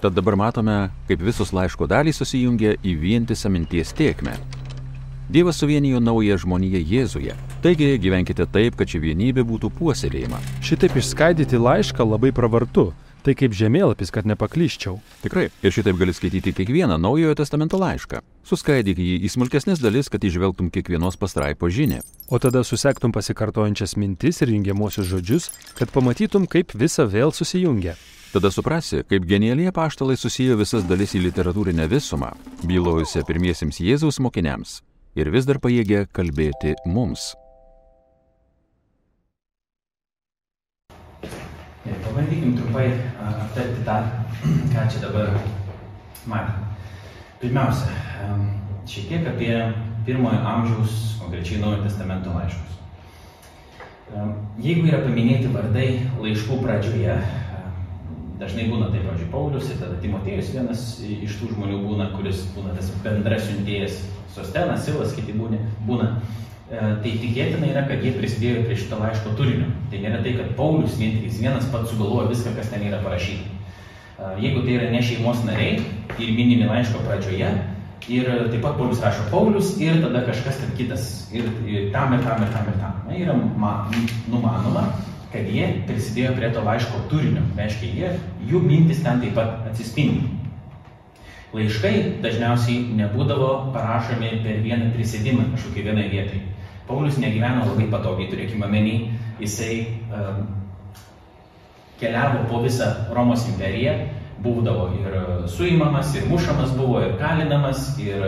tad dabar matome, kaip visos laiško dalys susijungia į vientisą minties tiekmę. Dievas suvienijo naują žmoniją Jėzuje. Taigi gyvenkite taip, kad ši vienybė būtų puoselėjama. Šitaip išskaidyti laišką labai pravartu. Tai kaip žemėlapis, kad nepaklyščiau. Tikrai. Ir šitaip gali skaityti kiekvieną Naujojo testamento laišką. Suskaidyk jį į smulkesnės dalis, kad išvelgtum kiekvienos pastraipo žinę. O tada susektum pasikartojančias mintis ir jungiamuosius žodžius, kad pamatytum, kaip visa vėl susijungia. Tada suprasi, kaip genialiai paštalai susijo visas dalis į literatūrinę visumą, bylojusią pirmiesiems Jėzaus mokiniams ir vis dar pajėgia kalbėti mums. Ir pabandykim trumpai aptarti tą, ką čia dabar matome. Pirmiausia, šiek tiek apie pirmojo amžiaus, konkrečiai Naujojo testamento laiškus. Jeigu yra paminėti vardai laiškų pradžioje, dažnai būna taip, pavyzdžiui, Paulius ir tada Timotėjus vienas iš tų žmonių būna, kuris būna tas bendrasiuntėjas, Sostenas, Silas, kiti būna. būna. tai tikėtina yra, kad jie prisidėjo prie šito laiško turinio. Tai nėra tai, kad Paulius vien tik vienas pats sugalvojo viską, kas ten yra parašyta. Jeigu tai yra ne šeimos nariai ir minimi laiško pradžioje, ir taip pat Paulius rašo Paulius ir tada kažkas ten kitas ir, ir tam ir tam ir tam ir tam. Na, yra ma, numanoma, kad jie prisidėjo prie to laiško turinio. Reiškia, jie, jų mintis ten taip pat atsispindi. Laiškai dažniausiai nebūdavo parašomi per vieną prisėdimą kažkokiai vienai vietai. Paulius negyveno labai patogiai, turėkime menį, jisai um, keliavo po visą Romos imperiją, būdavo ir suimamas, ir mušamas buvo, ir kalinamas, ir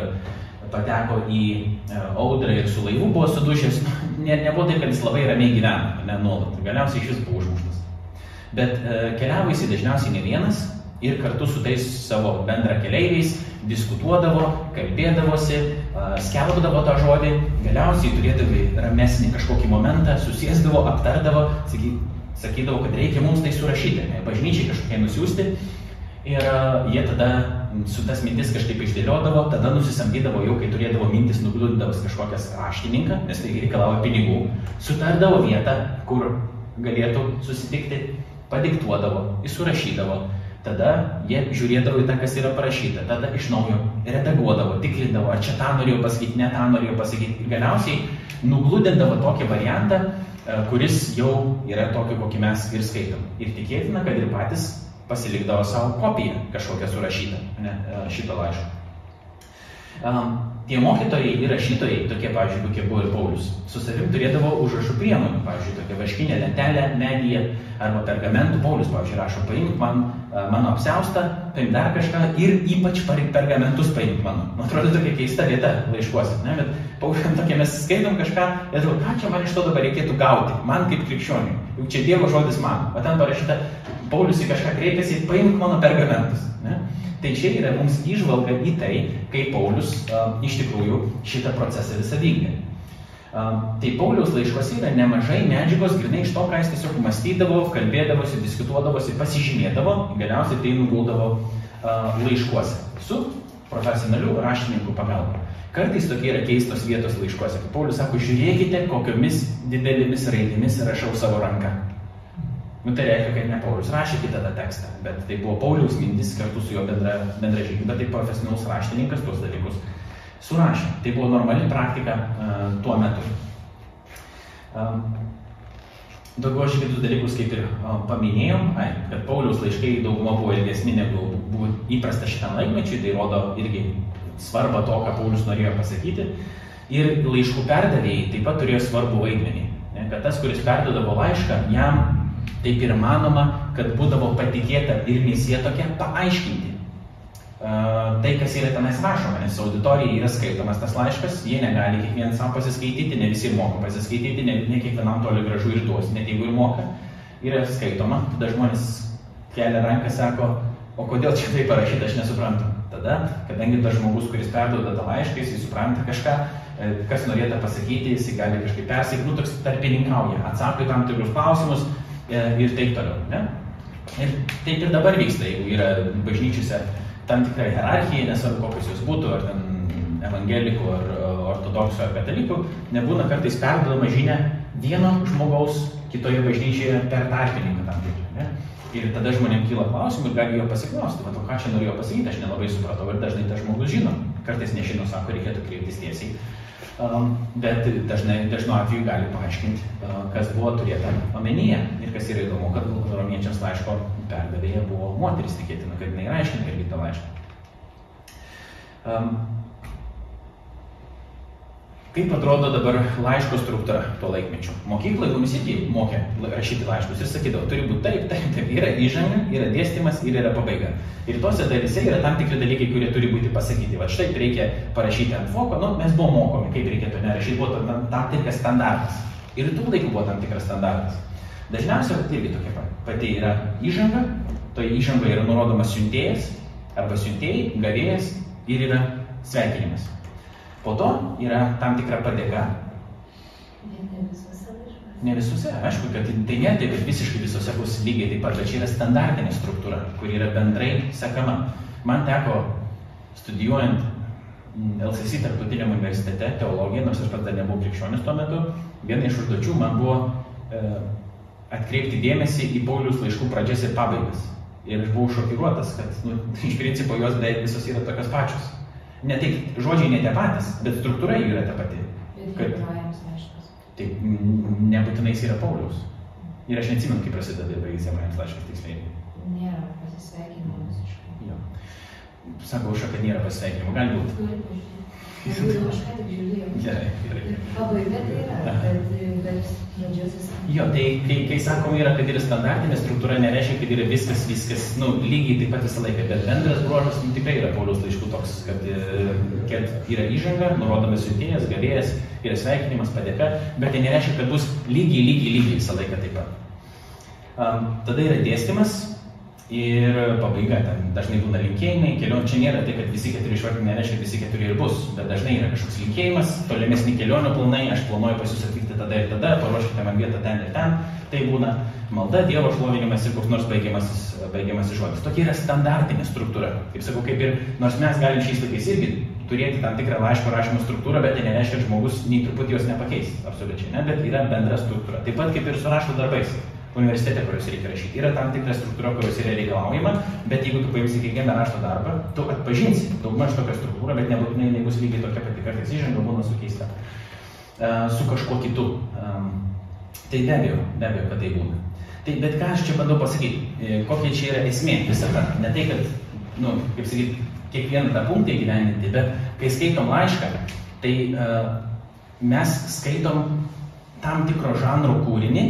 pateko į e, audrą ir su laivu buvo sudušęs. Ne, nebuvo taip, kad jis labai ramiai gyveno, ne nuolat. Galiausiai iš vis buvo užmuštas. Bet e, keliavo jisai dažniausiai ne vienas, ir kartu su tais savo bendra keleiviais diskutuodavo, kalbėdavosi, skelbdavo tą žodį, galiausiai turėdavo ramesnį kažkokį momentą, susėsdavo, aptardavo, sakydavo, kad reikia mums tai surašyti, bažnyčiai kažkokie nusiųsti. Ir jie tada su tas mintis kažkaip išdėliodavo, tada nusisamdydavo jau, kai turėdavo mintis nuglūdindavus kažkokias raštininką, nes tai reikalavo pinigų, sutardavo vietą, kur galėtų susitikti, padiktuodavo, įsurašydavo Tada jie žiūrėdavo į tą, kas yra parašyta, tada iš naujo redaguodavo, tikrindavo, ar čia tą norėjau pasakyti, ne tą norėjau pasakyti. Ir galiausiai nuglūdindavo tokį variantą, e, kuris jau yra tokį, kokį mes ir skaitom. Ir tikėtina, kad ir patys pasilikdavo savo kopiją kažkokią surašytą ne, e, šito laiško. Um, tie mokytojai ir rašytojai, tokie, pavyzdžiui, kokie buvo ir Paulius, su savim turėdavo užrašų priemonių, pavyzdžiui, tokia vaškinė lentelė, medija arba pergamentų. Paulius, pavyzdžiui, rašo, paimk man mano apseustą, paimk dar kažką ir ypač pergamentus paimk mano. Man atrodo, tokia keista vieta laiškuose, ne? bet Paulius tokia mes skaitom kažką ir atrodo, ką čia man iš to dabar reikėtų gauti, man kaip krikščioniui. Juk čia Dievo žodis man. O ten parašyta, Paulius į kažką kreipiasi, paimk mano pergamentus. Ne? Tai čia yra mums išvalga į tai, kaip Paulius uh, iš tikrųjų šitą procesą visą vykdė. Uh, tai Pauliaus laiškuose yra nemažai medžiagos, grinai iš to, ką jis tiesiog mąstydavo, kalbėdavosi, diskutuodavosi, pasižymėdavo, galiausiai tai nuguldavo uh, laiškuose su profesionalių raštininkų pagalba. Kartais tokie yra keistos vietos laiškuose. Paulius sako, žiūrėkite, kokiomis didelėmis raidėmis rašau savo ranką. Nu, tai reiškia, kad ne Paulius rašė kitą tą tekstą, bet tai buvo Pauliaus mintis kartu su jo bendra, bendra žygiu, bet tai profesionalus raštininkas tuos dalykus surašė. Tai buvo normali praktika uh, tuo metu. Um, Daugiau aš kitus dalykus kaip ir uh, paminėjom, ai, kad Pauliaus laiškai dauguma buvo ilgesni negu buvo įprasta šitam laikmečiui, tai rodo irgi svarbą to, ką Paulius norėjo pasakyti. Ir laiškų perdavėjai taip pat turėjo svarbų vaidmenį. Ne, kad tas, kuris perdodavo laišką, jam taip ir manoma, kad būdavo patikėta ir misija tokia paaiškinti uh, tai, kas yra tenais rašoma, nes auditorijai yra skaitomas tas laiškas, jie negali kiekvienas savo pasiskaityti, ne visi moka pasiskaityti, ne, ne kiekvienam toli gražu ir duos, net jeigu ir moka, yra skaitoma, tada žmonės kelia ranką, sako, o kodėl čia tai parašyta, aš nesuprantu. Tada, kadangi tas žmogus, kuris perduoda tą laišką, jis supranta kažką, e, kas norėtų pasakyti, jis gali kažkaip persakyti, nu, toks tarpininkauja, atsako į tam tikrus klausimus, ir taip toliau. Ne? Ir taip ir dabar vyksta, jeigu yra bažnyčiose tam tikra hierarchija, nesvarbu kokios jos būtų, ar ten evangelikų, ar ortodoksų, ar katalikų, nebūna kartais perdodama žinia vieno žmogaus kitoje bažnyčioje per tarpininką tam tikrą. Ir tada žmonėms kyla klausimų ir gali jo pasiklausti, o ką čia norėjo pasakyti, aš nelabai supratau ir dažnai tas žmogus žino, kartais nežino, sako, reikėtų kreiptis tiesiai bet dažnai, dažnu atveju gali paaiškinti, uh, kas buvo turėta omenyje. Ir kas yra įdomu, kad romiečiams laiško perdavėja buvo moteris, tikėtina, kad jinai aiškina irgi tą laišką. Kaip atrodo dabar laiško struktūra tuo laikmečiu? Mokykloje mumis irgi mokė rašyti laiškus ir sakydavo, turi būti taip, taip, taip, yra įžanga, yra dėstymas ir yra pabaiga. Ir tose dalyse yra tam tikri dalykai, kurie turi būti pasakyti. Va štai reikia parašyti ant voko, nu, mes buvome mokomi, kaip reikėtų nerašyti, buvo tam, tam tikras standartas. Ir tų laikų buvo tam tikras standartas. Dažniausiai irgi tokia pati yra įžanga, toje įžangoje yra nurodomas siuntėjas arba siuntėjai, gavėjas ir yra sveikinimas. Po to yra tam tikra padėka. Ne visose, aišku, kad tai ne taip, kad visiškai visose bus lygiai taip pat, bet čia yra standartinė struktūra, kuri yra bendrai sekama. Man teko studijuojant mm, LCC tarptautiniam universitete teologiją, nors aš pats dar nebuvau krikščionis tuo metu, viena iš užduočių man buvo e, atkreipti dėmesį į Paulius laiškų pradžias ir pabaigas. Ir aš buvau šokiruotas, kad nu, iš principo jos beveik visos yra tokios pačios. Ne taip, žodžiai ne tie patys, bet struktūra jų yra ta pati. Laiškas. Tai nebūtinai jis yra Paulius. Ir aš neatsimenu, kaip prasideda baigys hebrajams laiškas tiksliai. Nėra pasisveikinimo visiškai. Jo. Sakau, aš kad nėra pasveikinimo, gali būti. Turi pažiūrėti. Aš ką tik žiūrėjau. Gerai, gerai. Pabaiga tai yra, bet, bet pradžiasis. Jo, tai kai, kai sakom yra, kad yra standartinė struktūra, nereiškia, kad yra viskas, viskas, nu, lygiai taip pat visą laiką, bet bendras bruožas nu, tikrai yra Pauliaus laiškų toks, kad, e, kad yra įžanga, nurodomas siuntėjas, gavėjas, yra sveikinimas, padėka, bet tai nereiškia, kad bus lygiai, lygiai, lygiai visą laiką taip pat. Um, tada yra dėstymas ir pabaiga, ten dažnai būna linkėjimai, kelionių, čia nėra tai, kad visi keturi išvardinti nereiškia, kad visi keturi ir bus, bet dažnai yra kažkoks linkėjimas, tolimesni kelionių planai, aš planuoju pas jūs atvykti tada ir tada, paruoškite man vietą ten ir ten, tai būna malda, Dievo šlovinimas ir koks nors baigiamasis, baigiamasis žodis. Tokia yra standartinė struktūra. Kaip sakau, kaip ir, nors mes galim šiais laikais irgi turėti tam tikrą laiško rašymo struktūrą, bet tai nereiškia, kad žmogus nei truputį jos nepakeis, absoliučiai ne, bet yra bendra struktūra. Taip pat kaip ir su rašto darbais universitete, kuriuos reikia rašyti. Yra tam tikra struktūra, kurios yra reikalaujama, bet jeigu tu paimsi kiekvieną rašto darbą, tu atpažinsi daugmaž tokią struktūrą, bet nebūtinai jinai bus lygiai tokia pati, kartais įžanga būna sukeista uh, su kažkuo kitu. Tai be abejo, be abejo, kad tai būna. Tai bet ką aš čia bandau pasakyti, e, kokia čia yra esmė visą tą. Ne tai, kad, na, nu, kaip sakyti, kiekvieną tą punktą įgyveninti, bet kai skaitom laišką, tai uh, mes skaitom tam tikro žanro kūrinį,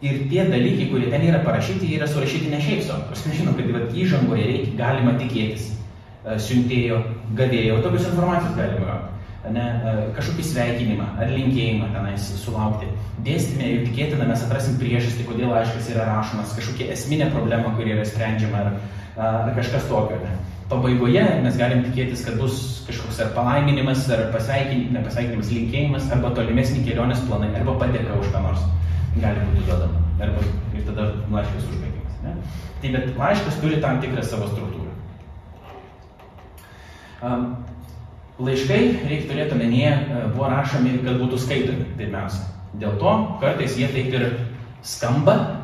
Ir tie dalykai, kurie ten yra parašyti, yra surašyti ne šiaip savo. Aš nežinau, kad vat, įžangoje reikia, galima tikėtis e, siuntėjo, gavėjo, tokios informacijos galima gauti. Ne, e, kažkokį sveikinimą ar linkėjimą tenais sulaukti. Dėstymė, jau tikėtina, mes atrasim priežastį, kodėl laiškas yra rašomas, kažkokia esminė problema, kuri yra sprendžiama ar, ar kažkas tokio. Ne. Pabaigoje mes galim tikėtis, kad bus kažkoks ar palaiminimas, ar pasveikinimas, ne pasveikinimas, linkėjimas, arba tolimesni kelionės planai, arba padėka už ką nors gali būti duodama. Arba ir tada laiškas užbaigiamas. Ne? Tai bet laiškas turi tam tikrą savo struktūrą. Um, laiškai, reikia turėti omenyje, e, buvo rašomi, kad būtų skaitomi pirmiausia. Dėl to kartais jie taip ir skamba,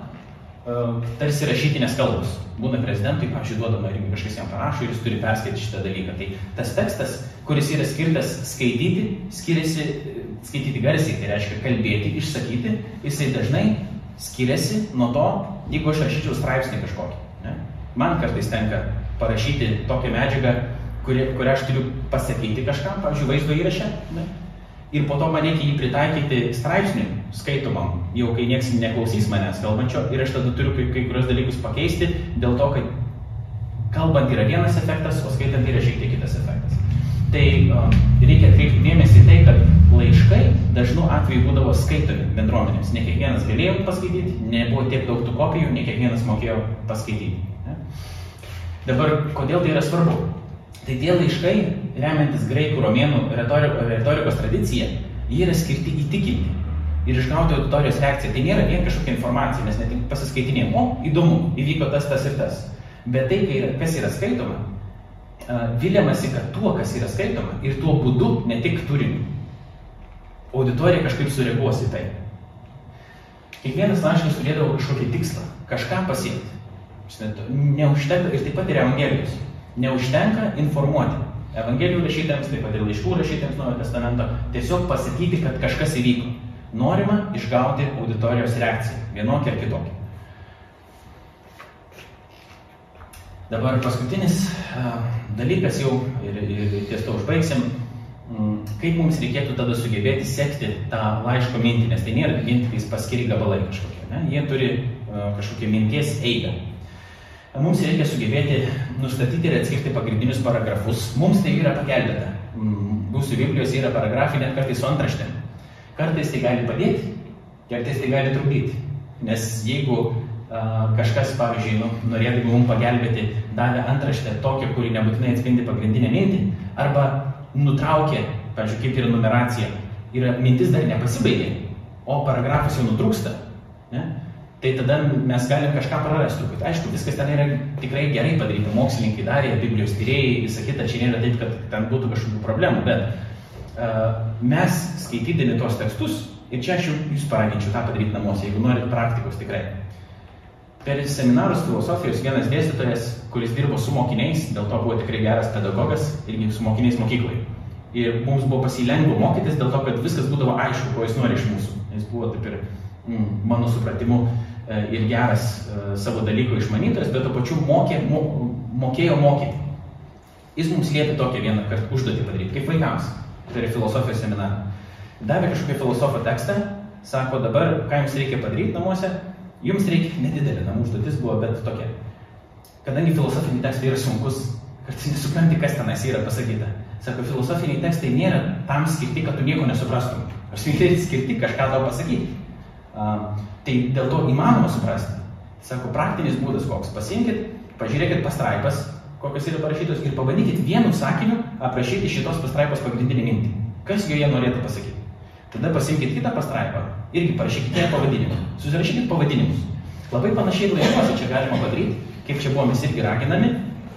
tarsi rašytinės kalbos. Būna prezidentui, pavyzdžiui, duodama irgi kažkas jam parašo ir jis turi perskaityti šitą dalyką. Tai tas tekstas, kuris yra skirtas skaityti, skiriasi skaityti garsiai, tai reiškia kalbėti, išsakyti, jisai dažnai skiriasi nuo to, jeigu aš rašyčiau straipsnį kažkokį. Ne? Man kartais tenka parašyti tokią medžiagą, kuri, kurią aš turiu pasakyti kažkam, pavyzdžiui, vaizdo įrašę. Ne? Ir po to man reikia jį pritaikyti straipsniui, skaitomam, jau kai niekas neklausys manęs kalbančio ir aš tada turiu kai, kai kurios dalykus pakeisti, dėl to, kad kalbant yra vienas efektas, o skaitant yra šiek tiek kitas efektas. Tai um, reikia atkreipti dėmesį tai, kad laiškai dažnu atveju būdavo skaitomi bendruomenėms. Ne kiekvienas galėjo paskaityti, nebuvo tiek daug tų kopijų, ne kiekvienas mokėjo paskaityti. Ne? Dabar, kodėl tai yra svarbu? Tai tie laiškai, remiantis graikų, romėnų retorikos tradicija, jie yra skirti įtikinti ir išgauti auditorijos reakciją. Tai nėra vien kažkokia informacija, nes ne tik pasiskaitinėjom, o įdomu, įvyko tas, tas ir tas. Bet tai, kas yra skaitoma, viliamasi, kad tuo, kas yra skaitoma ir tuo būdu, ne tik turiniu, auditorija kažkaip sureaguos į tai. Kiekvienas laiškas turėdavo kažkokį tikslą, kažką pasiekti. Neužtenka, ir taip pat ir Evangelijos, neužtenka informuoti. Evangelijų rašytėms, taip pat ir laiškų rašytėms Naujojo testamento, tiesiog pasakyti, kad kažkas įvyko. Norima išgauti auditorijos reakciją, vienokią ar kitokią. Dabar paskutinis dalykas jau ir, ir ties to užbaigsim Mm, kaip mums reikėtų tada sugebėti sekti tą laiško mintį, nes tai nėra vien tik paskiri gabalai kažkokie, ne? jie turi kažkokią minties eigą. Mums reikia sugebėti nustatyti ir atskirti pagrindinius paragrafus. Mums tai yra pagelbėta. Mm, mūsų Biblijos yra paragrafai net kartais su antraštėm. Kartais tai gali padėti, kartais tai gali trukdyti. Nes jeigu uh, kažkas, pavyzdžiui, nu, norėdami mums pagelbėti, davė antraštę tokią, kuri nebūtinai atspindi pagrindinę mintį, arba nutraukė, pavyzdžiui, kaip yra numeracija, yra mintis dar nepasibaigė, o paragrafas jau nutrūksta, ne? tai tada mes galim kažką prarasti truputį. Aišku, viskas ten yra tikrai gerai padaryta, mokslininkai darė, Biblijos tyrėjai, visą kitą, čia nėra taip, kad ten būtų kažkokių problemų, bet mes skaitydami tos tekstus, ir čia aš jūs paraginčiau tą padaryti namuose, jeigu norit praktikos tikrai. Per seminarus filosofijos vienas dėstytojas, kuris dirbo su mokiniais, dėl to buvo tikrai geras pedagogas, irgi su mokiniais mokykloje. Ir mums buvo pasilengvo mokytis dėl to, kad viskas būdavo aišku, ko jis nori iš mūsų. Jis buvo taip ir, mm, mano supratimu, E, ir geras e, savo dalyko išmanytojas, bet to pačiu mokė, mo, mokėjo mokyti. Jis mums liepė tokią vieną kartą užduotį padaryti, kaip vaikams, tai yra filosofijos seminarą. Davė kažkokį filosofo tekstą, sako dabar, ką jums reikia padaryti namuose, jums reikia nedidelė namų užduotis buvo, bet tokia. Kadangi filosofiniai tekstai yra sunkus, kartais nesupranti, kas tenais yra pasakyta. Sako, filosofiniai tekstai nėra tam skirti, kad tu nieko nesuprastum. Aš skirti, skirti kažką tau pasakyti. Tai dėl to įmanoma suprasti. Sako, praktinis būdas koks. Pasiimkit, pažiūrėkit pastraipas, kokios yra parašytos ir pabandykit vienu sakiniu aprašyti šitos pastraipos pagrindinį mintį. Kas joje norėtų pasakyti. Tada pasimkite kitą pastraipą, irgi parašykite pavadinimą. Susirašykit pavadinimus. Labai panašiai laiškuose čia galima padaryti, kaip čia buvom mes irgi raginami,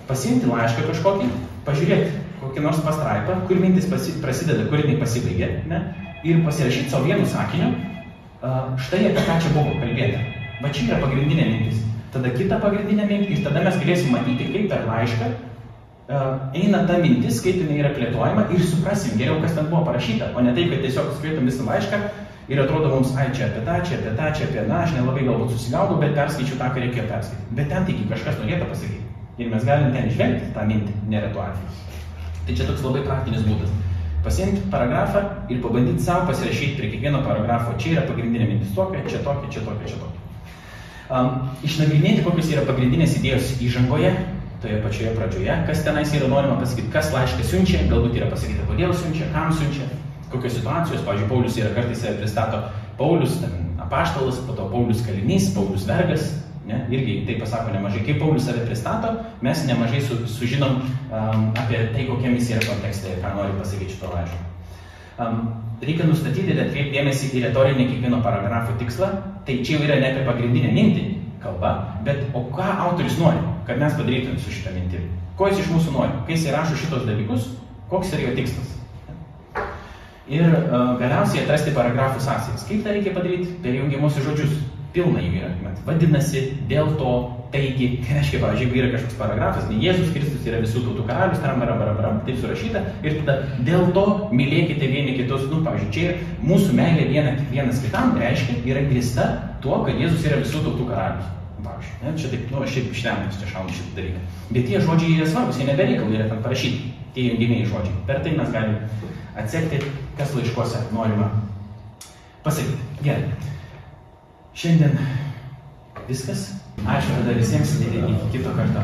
pasimti laišką kažkokį, pažiūrėti kokį nors pastraipą, kur mintis pasi, prasideda, kur jinai pasibaigia, ne, ir pasirašyti savo vienu sakiniu, štai apie ką čia buvo kalbėta. Va čia yra pagrindinė mintis. Tada kita pagrindinė mintis ir tada mes galėsim matyti, kaip per laišką eina ta mintis, kaip jinai yra plėtojama ir suprasim geriau, kas ten buvo parašyta, o ne taip, kad tiesiog skaitom visą laišką ir atrodo mums, ai čia apie tą, čia apie tą, čia apie tą, aš nelabai galbūt susigaudau, bet perskaičiu tą, ką reikėjo perskaityti. Bet ten taigi kažkas norėtų pasakyti. Ir mes galim ten išvelgti tą mintį, neretu atveju. Tai čia toks labai praktinis būdas pasiimti paragrafą ir pabandyti savo pasirašyti prie kiekvieno paragrafo, čia yra pagrindinė mintis tokia, čia tokia, čia tokia, čia tokia. Um, išnagrinėti, kokios yra pagrindinės idėjos įžangoje, toje pačioje pradžioje, kas tenais yra norima pasakyti, kas laišką siunčia, galbūt yra pasakyta, kodėl siunčia, kam siunčia, kokios situacijos, pavyzdžiui, Paulius yra kartais pristato Paulius, ten, apaštalas, po to Paulius kalinys, Paulius vergas, Ne? Irgi tai pasako nemažai. Kaip Paulius save pristato, mes nemažai su, sužinom um, apie tai, kokia misija yra kontekste ir ką nori pasakyti šito laiško. Reikia nustatyti ir atkreipti dėmesį į retorinį kiekvieno paragrafo tikslą. Tai čia jau yra ne apie pagrindinę mintį kalba, bet o ką autorius nori, kad mes padarytume su šitą mintį. Ko jis iš mūsų nori, kai jis įrašo šitos dalykus, koks yra jo tikslas. Ir uh, galiausiai atrasti paragrafų sąsajas. Kaip tą reikia padaryti? Per jungiamusius žodžius pilna jų yra. Vadinasi, dėl to, taigi, tai reiškia, pavyzdžiui, jeigu yra kažkoks paragrafas, ne Jėzus Kristus yra visų tautų karalius, tam, ram, ram, ram, taip surašyta, ir tada dėl to mylėkite vieni kitus, nu, pavyzdžiui, čia mūsų meilė viena, vienas kitam reiškia, yra grįsta tuo, kad Jėzus yra visų tautų karalius. Pavyzdžiui, ne, čia taip, nu, šiaip ištempas čia šaunu šitą dalyką. Bet tie žodžiai yra svarbus, jie nebereikalai yra ten parašyti, tie junginiai žodžiai. Per tai mes galime atsekti, kas laiškuose norima pasakyti. Gerai. Šiandien viskas. Ačiū tada visiems ir iki kito karto.